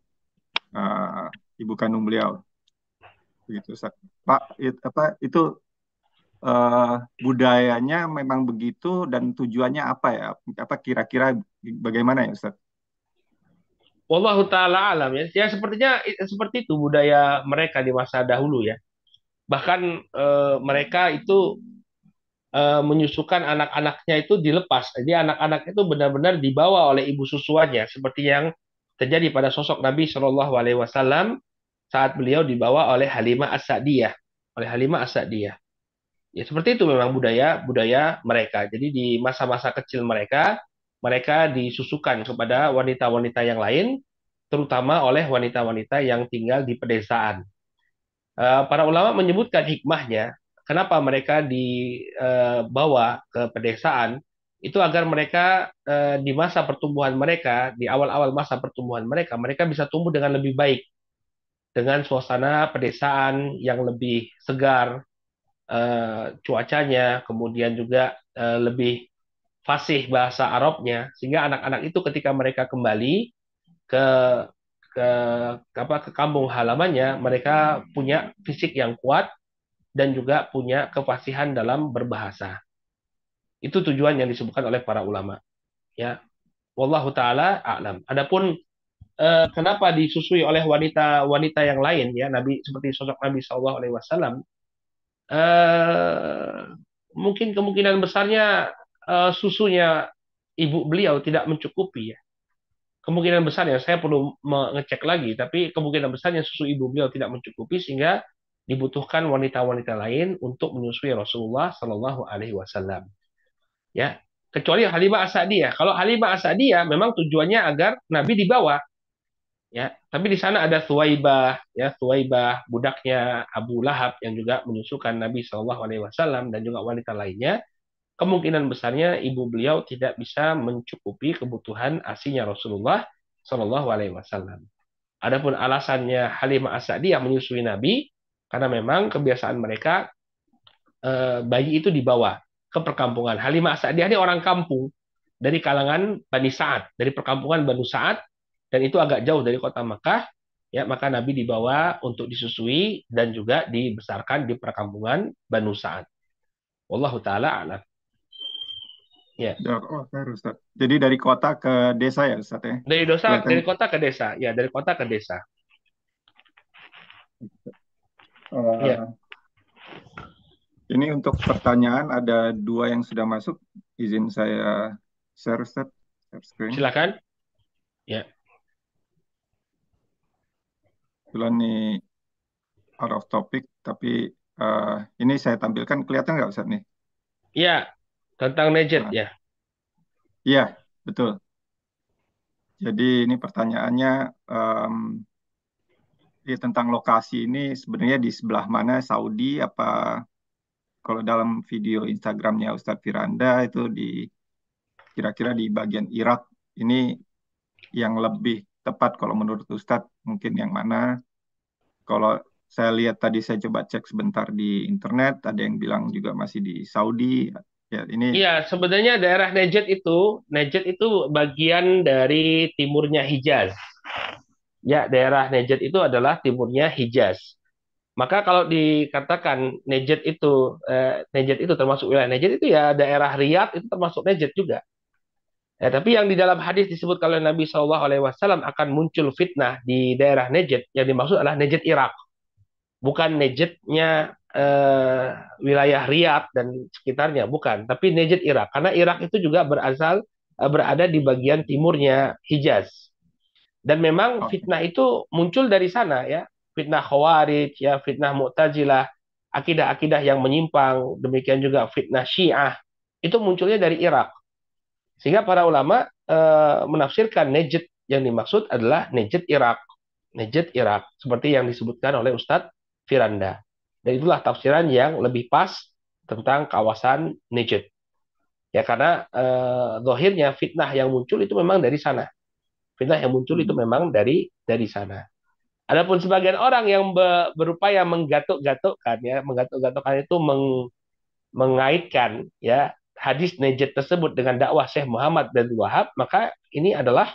uh, ibu kandung beliau. Begitu, Pak, it, apa itu uh, budayanya memang begitu dan tujuannya apa ya? Apa kira-kira bagaimana ya, Ustaz? Wallahu taala alam ya. Ya sepertinya seperti itu budaya mereka di masa dahulu ya. Bahkan e, mereka itu uh, menyusukan anak-anaknya itu dilepas. Jadi anak-anak itu benar-benar dibawa oleh ibu susuannya seperti yang terjadi pada sosok Nabi Shallallahu alaihi wasallam saat beliau dibawa oleh Halimah As-Sa'diyah, oleh Halimah As-Sa'diyah. Ya seperti itu memang budaya budaya mereka. Jadi di masa-masa kecil mereka mereka disusukan kepada wanita-wanita yang lain terutama oleh wanita-wanita yang tinggal di pedesaan. Uh, para ulama menyebutkan hikmahnya kenapa mereka dibawa ke pedesaan itu agar mereka eh, di masa pertumbuhan mereka di awal-awal masa pertumbuhan mereka mereka bisa tumbuh dengan lebih baik dengan suasana pedesaan yang lebih segar eh, cuacanya kemudian juga eh, lebih fasih bahasa Arabnya sehingga anak-anak itu ketika mereka kembali ke ke apa ke kampung halamannya mereka punya fisik yang kuat dan juga punya kefasihan dalam berbahasa. Itu tujuan yang disebutkan oleh para ulama. Ya. Wallahu taala a'lam. Adapun eh, kenapa disusui oleh wanita-wanita yang lain ya Nabi seperti sosok Nabi wasallam eh, mungkin kemungkinan besarnya uh, susunya ibu beliau tidak mencukupi ya. Kemungkinan besarnya saya perlu mengecek lagi, tapi kemungkinan besarnya susu ibu beliau tidak mencukupi sehingga dibutuhkan wanita-wanita lain untuk menyusui Rasulullah Shallallahu Alaihi Wasallam. Ya, kecuali Halimah Asadiyah. Kalau Halimah Asadiyah memang tujuannya agar Nabi dibawa. Ya, tapi di sana ada Thuwaibah, ya Thuwaibah budaknya Abu Lahab yang juga menyusukan Nabi Shallallahu Alaihi Wasallam dan juga wanita lainnya. Kemungkinan besarnya ibu beliau tidak bisa mencukupi kebutuhan asinya Rasulullah Shallallahu Alaihi Wasallam. Adapun alasannya Halimah Asadiyah menyusui Nabi karena memang kebiasaan mereka eh, bayi itu dibawa ke perkampungan. Halimah Asadiyah ini orang kampung dari kalangan Bani Sa'ad, dari perkampungan Banu Sa'ad dan itu agak jauh dari kota Makkah. Ya, maka Nabi dibawa untuk disusui dan juga dibesarkan di perkampungan Banu Sa'ad. Wallahu taala alam. Ya. Oh, Ustaz. Jadi dari kota ke desa ya, Ustaz ya? Dari dosa, dari kota ke desa. Ya, dari kota ke desa. Uh, ya. Ini untuk pertanyaan ada dua yang sudah masuk. Izin saya share, Ustaz. Share screen. Silakan. Ya. Kebetulan nih out of topic, tapi uh, ini saya tampilkan. Kelihatan nggak Ustaz nih? Iya, tentang Nejet nah. ya. Iya, betul. Jadi ini pertanyaannya um, ya, tentang lokasi ini sebenarnya di sebelah mana Saudi apa kalau dalam video Instagramnya Ustadz Firanda itu di kira-kira di bagian Irak ini yang lebih tepat kalau menurut Ustadz mungkin yang mana kalau saya lihat tadi saya coba cek sebentar di internet ada yang bilang juga masih di Saudi Ya, ini Iya, sebenarnya daerah Najd itu, Najd itu bagian dari timurnya Hijaz. Ya, daerah Najd itu adalah timurnya Hijaz. Maka kalau dikatakan Najd itu eh, Najd itu termasuk wilayah Najd itu ya daerah Riyadh itu termasuk Najd juga. Ya, tapi yang di dalam hadis disebut kalau Nabi Shallallahu Alaihi Wasallam akan muncul fitnah di daerah Najd, yang dimaksud adalah Najd Irak, bukan Najdnya eh, wilayah Riyadh dan sekitarnya, bukan, tapi Najd Irak. Karena Irak itu juga berasal eh, berada di bagian timurnya Hijaz. Dan memang fitnah itu muncul dari sana ya, fitnah Khawarij, ya fitnah Mu'tazilah, akidah-akidah yang menyimpang, demikian juga fitnah Syiah, itu munculnya dari Irak. Sehingga para ulama eh, menafsirkan Najd yang dimaksud adalah Najd Irak. Najd Irak, seperti yang disebutkan oleh Ustadz Firanda. Dan itulah tafsiran yang lebih pas tentang kawasan Najd. Ya karena eh, zahirnya fitnah yang muncul itu memang dari sana. Fitnah yang muncul itu memang dari dari sana. Adapun sebagian orang yang be, berupaya menggatuk-gatukkan ya, menggatuk-gatukkan itu meng, mengaitkan ya hadis Najd tersebut dengan dakwah Syekh Muhammad dan Wahab, maka ini adalah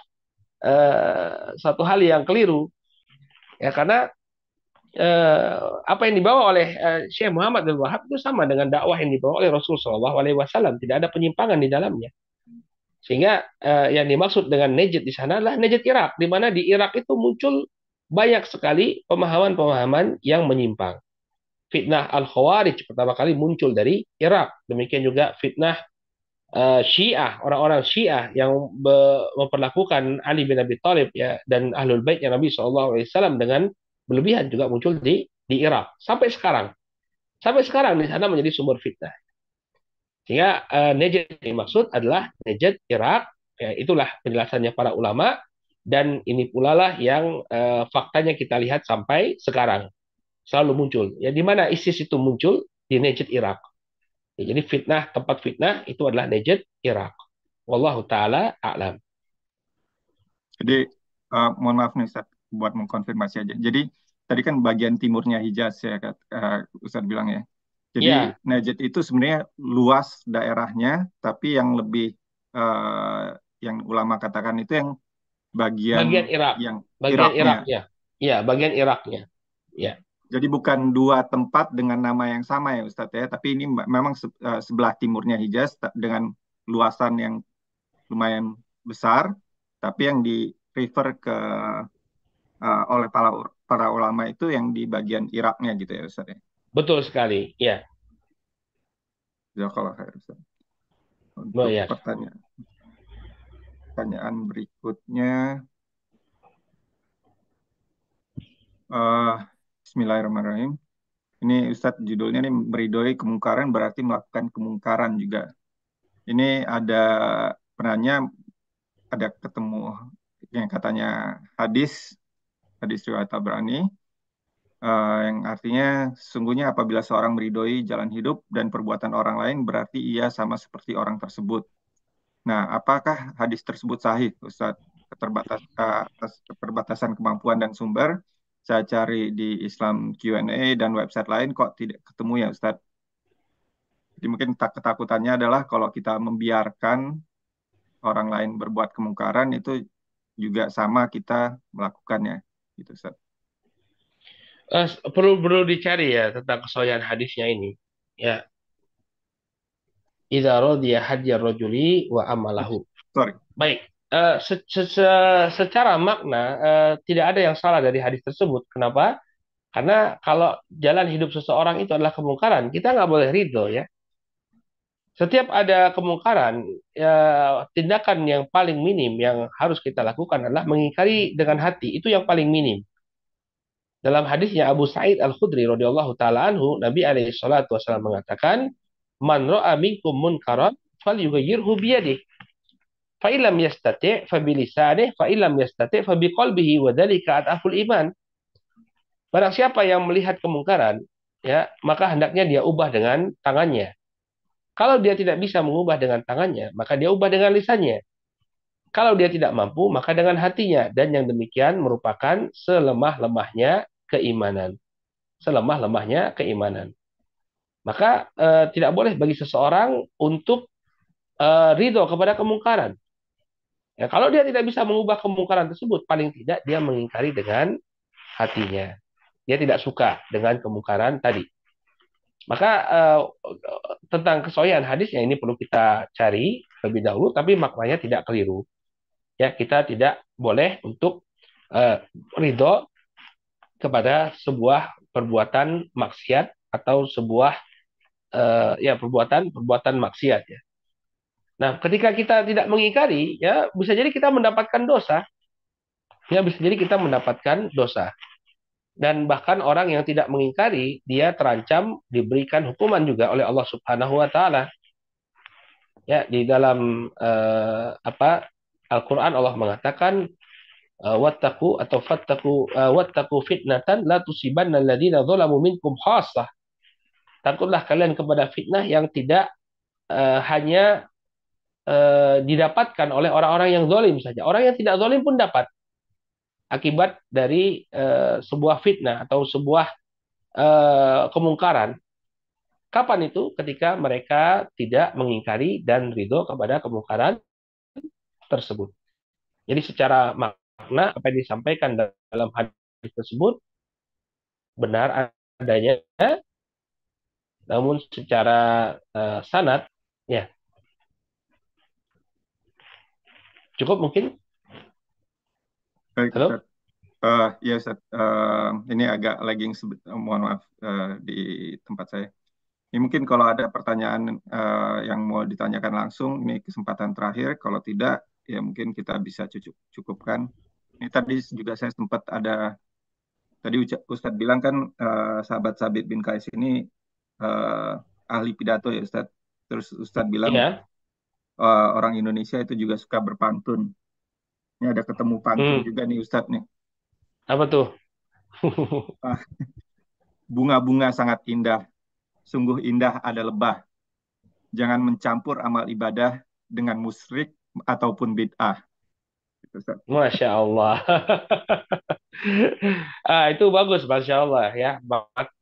uh, satu hal yang keliru. Ya karena eh, apa yang dibawa oleh eh, Syekh Muhammad bin Wahab itu sama dengan dakwah yang dibawa oleh Rasul Shallallahu Alaihi Wasallam. Tidak ada penyimpangan di dalamnya. Sehingga eh, yang dimaksud dengan Najd di sana adalah Najd Irak, di mana di Irak itu muncul banyak sekali pemahaman-pemahaman yang menyimpang. Fitnah Al-Khawarij pertama kali muncul dari Irak. Demikian juga fitnah uh, Syiah, orang-orang Syiah yang memperlakukan Ali bin Abi Thalib ya dan Ahlul Bait yang Nabi SAW dengan berlebihan juga muncul di di Irak sampai sekarang. Sampai sekarang di sana menjadi sumber fitnah. Sehingga uh, Najd yang dimaksud adalah Najd Irak. Ya, itulah penjelasannya para ulama dan ini pula lah yang uh, faktanya kita lihat sampai sekarang selalu muncul. Ya di mana ISIS itu muncul di Najd Irak. Ya, jadi fitnah tempat fitnah itu adalah Najd Irak. Wallahu taala a'lam. Jadi uh, mohon maaf nih Ustaz buat mengkonfirmasi aja. Jadi tadi kan bagian timurnya Hijaz ya uh, Ustadz bilang ya. Jadi yeah. Najd itu sebenarnya luas daerahnya, tapi yang lebih uh, yang ulama katakan itu yang bagian bagian Irak, yang bagian Irak ya. Iya, bagian Iraknya. Ya. Jadi bukan dua tempat dengan nama yang sama ya Ustadz ya, tapi ini memang uh, sebelah timurnya Hijaz dengan luasan yang lumayan besar, tapi yang di refer ke uh, oleh para para ulama itu yang di bagian Iraknya gitu ya Ustaz ya. Betul sekali, ya. Jazakallah khair Ustaz. Oh Untuk ya. pertanyaan pertanyaan berikutnya eh Bismillahirrahmanirrahim. Ini Ustadz judulnya nih meridoi kemungkaran berarti melakukan kemungkaran juga. Ini ada penanya ada ketemu yang katanya hadis hadis riwayat Tabrani eh, yang artinya sungguhnya apabila seorang meridoi jalan hidup dan perbuatan orang lain berarti ia sama seperti orang tersebut. Nah, apakah hadis tersebut sahih, Ustadz? Keterbatas, eh, atas keterbatasan kemampuan dan sumber, saya cari di Islam Q&A dan website lain kok tidak ketemu ya, Ustadz. Jadi mungkin tak ketakutannya adalah kalau kita membiarkan orang lain berbuat kemungkaran itu juga sama kita melakukannya, gitu, Ustadz. Eh, perlu perlu dicari ya tentang kesohihan hadisnya ini. Ya. Idza radiya hadya rajuli wa amalahu. Sorry. Baik. Eh, se- se- se- secara makna eh, tidak ada yang salah dari hadis tersebut. Kenapa? Karena kalau jalan hidup seseorang itu adalah kemungkaran, kita nggak boleh ridho ya. Setiap ada kemungkaran, ya, tindakan yang paling minim yang harus kita lakukan adalah mengingkari dengan hati. Itu yang paling minim. Dalam hadisnya Abu Sa'id Al-Khudri radhiyallahu taala anhu, Nabi alaihi salatu wasallam mengatakan, "Man ra'a minkum munkaran falyughayyirhu biyadihi." Fa illam yastati' fa bilisanihi, fa illam yastati' fa biqalbihi wa dzalika adaful iman. Barang siapa yang melihat kemungkaran, ya, maka hendaknya dia ubah dengan tangannya. Kalau dia tidak bisa mengubah dengan tangannya, maka dia ubah dengan lisannya. Kalau dia tidak mampu, maka dengan hatinya. Dan yang demikian merupakan selemah-lemahnya keimanan. Selemah-lemahnya keimanan. Maka eh, tidak boleh bagi seseorang untuk eh, ridho kepada kemungkaran. Ya, kalau dia tidak bisa mengubah kemungkaran tersebut, paling tidak dia mengingkari dengan hatinya. Dia tidak suka dengan kemungkaran tadi. Maka eh, tentang kesohihan hadisnya ini perlu kita cari lebih dahulu, tapi maknanya tidak keliru. Ya, kita tidak boleh untuk eh, ridho kepada sebuah perbuatan maksiat atau sebuah eh, ya perbuatan perbuatan maksiat ya. Nah, ketika kita tidak mengingkari, ya bisa jadi kita mendapatkan dosa. Ya, bisa jadi kita mendapatkan dosa. Dan bahkan orang yang tidak mengingkari, dia terancam diberikan hukuman juga oleh Allah Subhanahu wa taala. Ya, di dalam eh, apa Al-Qur'an Allah mengatakan eh, wattaqu atau fattaqu eh, wattaqu fitnatan la tusibanna alladziina dzalamu minkum khassah. Takutlah kalian kepada fitnah yang tidak eh, hanya eh, didapatkan oleh orang-orang yang zalim saja. Orang yang tidak zalim pun dapat akibat dari eh, sebuah fitnah atau sebuah eh, kemungkaran. Kapan itu? Ketika mereka tidak mengingkari dan ridho kepada kemungkaran tersebut. Jadi secara makna apa yang disampaikan dalam hadis tersebut benar adanya, namun secara eh, sanad ya cukup mungkin. Baik, Halo? Eh, ya, Ustadz. Eh, ini agak lagging, eh, mohon maaf eh, di tempat saya. Ini mungkin kalau ada pertanyaan eh, yang mau ditanyakan langsung, ini kesempatan terakhir. Kalau tidak, ya mungkin kita bisa cukup cukupkan. Ini tadi juga saya sempat ada, tadi Ustadz bilang kan eh, sahabat Sabit bin Kais ini eh, ahli pidato ya Ustadz. Terus Ustadz bilang Iya. Eh, orang Indonesia itu juga suka berpantun. Ini ada ketemu pantun Hmm. juga nih Ustadz nih. Apa tuh? Ah, Bunga-bunga sangat indah, sungguh indah ada lebah. Jangan mencampur amal ibadah dengan musyrik ataupun bid'ah. Gitu. Masya Allah. ah, itu bagus, Masya Allah ya. Mat-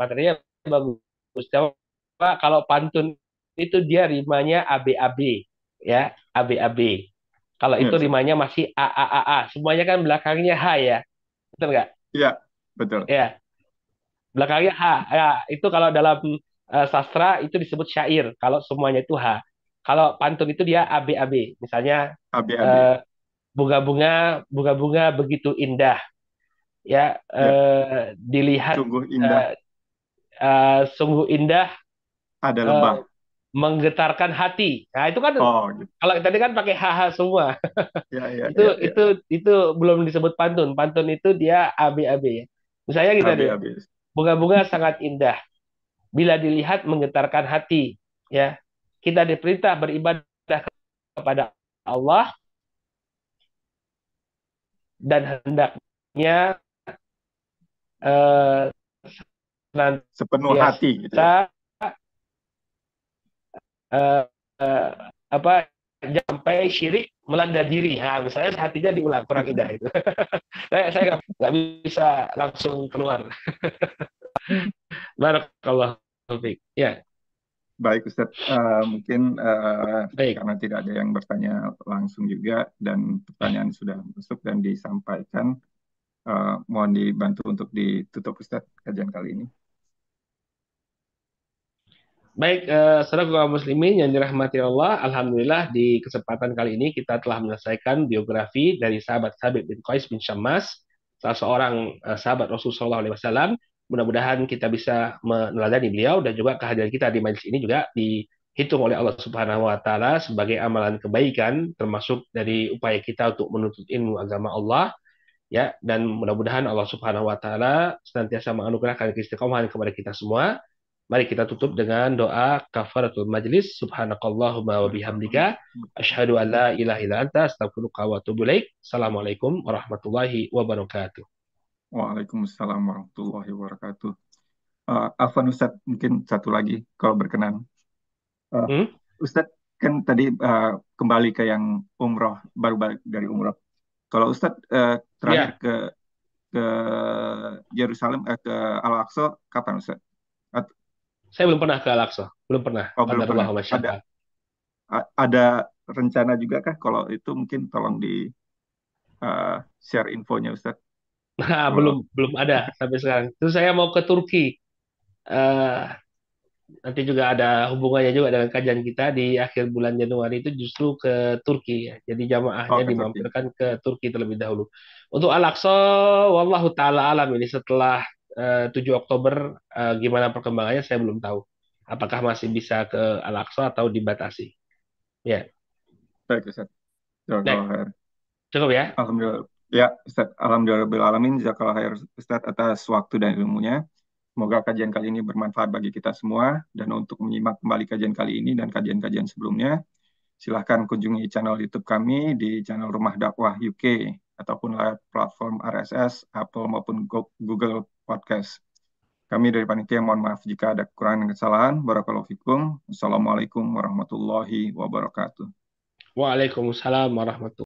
Materinya bagus. Coba kalau pantun itu dia rimanya ABAB ya, ABAB. Kalau itu Ustaz. rimanya masih AAAA. Semuanya kan belakangnya H ya. Betul nggak? Iya, betul. Ya, belakangnya H. Ya, itu kalau dalam eh, sastra itu disebut syair. Kalau semuanya itu H. Kalau pantun itu dia ABAB. Misalnya AB-AB. eh, bunga-bunga bunga-bunga begitu indah ya Ya, eh, dilihat sungguh indah eh, eh, sungguh indah ada lebah. Menggetarkan hati. Nah, itu kan Oh, gitu. kalau tadi kan pakai haha semua. Ya, ya, Itu ya, ya. itu itu belum disebut pantun. Pantun itu dia AB-AB ya. Misalnya kita Habis, deh, habis. bunga-bunga sangat indah bila dilihat menggetarkan hati, ya. Kita diperintah beribadah kepada Allah dan hendaknya eh, Sepenuh hati gitu ya. Eh, apa sampai syirik melanda diri. Nah, misalnya hatinya diulang kurang indah itu. saya saya nggak bisa langsung keluar. Barakallah. Ya, Baik Ustadz, Eh, mungkin eh, baik. karena tidak ada yang bertanya langsung juga dan pertanyaan sudah masuk dan disampaikan, eh, mohon dibantu untuk ditutup Ustadz kajian kali ini. Baik, eh, saudara kaum muslimin yang dirahmati Allah, Alhamdulillah di kesempatan kali ini kita telah menyelesaikan biografi dari sahabat Sabit bin Qais bin Syammas, salah seorang eh, sahabat Rasulullah SAW. Mudah-mudahan kita bisa meneladani beliau dan juga kehadiran kita di majelis ini juga dihitung oleh Allah Subhanahu wa taala sebagai amalan kebaikan termasuk dari upaya kita untuk menuntut ilmu agama Allah ya dan mudah-mudahan Allah Subhanahu wa taala senantiasa menganugerahkan keistiqomahan kepada kita semua. Mari kita tutup dengan doa kafaratul majlis. Subhanakallahumma wa bihamdika asyhadu an la ilaha illa anta astaghfiruka wa atubu ilaik. Assalamualaikum warahmatullahi wabarakatuh. Waalaikumsalam warahmatullahi wabarakatuh. Eh, Afwan Ustadz, mungkin satu lagi kalau berkenan. Eh, Hmm? Ustadz kan tadi eh, kembali ke yang umroh, baru balik dari umroh. Kalau Ustadz eh, terakhir Ya, ke ke Yerusalem, eh, ke Al-Aqsa kapan Ustadz? At- saya belum pernah ke Al-Aqsa. Belum pernah. Oh belum pernah. Ada ada rencana juga kah? Kalau itu mungkin tolong di eh, share infonya Ustadz. Nah, Kalau belum belum ada sampai sekarang. Terus saya mau ke Turki. Eh, nanti juga ada hubungannya juga dengan kajian kita di akhir bulan Januari itu justru ke Turki ya. Jadi oh jamaahnya Turki. dimampirkan ke Turki terlebih dahulu. Untuk Al-Aqsa, wallahu taala alam ini setelah 7 Oktober eh, gimana perkembangannya saya belum tahu. Apakah masih bisa ke Al-Aqsa atau dibatasi? Ya, Baik. Jazakallah khair. cukup ya. Alhamdulillah. Ya, Ustaz, Alhamdulillah alamin. Jazakallah khair Ustaz atas waktu dan ilmunya. Semoga kajian kali ini bermanfaat bagi kita semua. Dan untuk menyimak kembali kajian kali ini dan kajian-kajian sebelumnya, silahkan kunjungi channel YouTube kami di channel Rumah Dakwah UK ataupun lewat platform RSS, Apple maupun Go- Google Podcast. Kami dari panitia mohon maaf jika ada kekurangan dan kesalahan. Barakallahu fikum. Wassalamualaikum warahmatullahi wabarakatuh. Waalaikumsalam warahmatullahi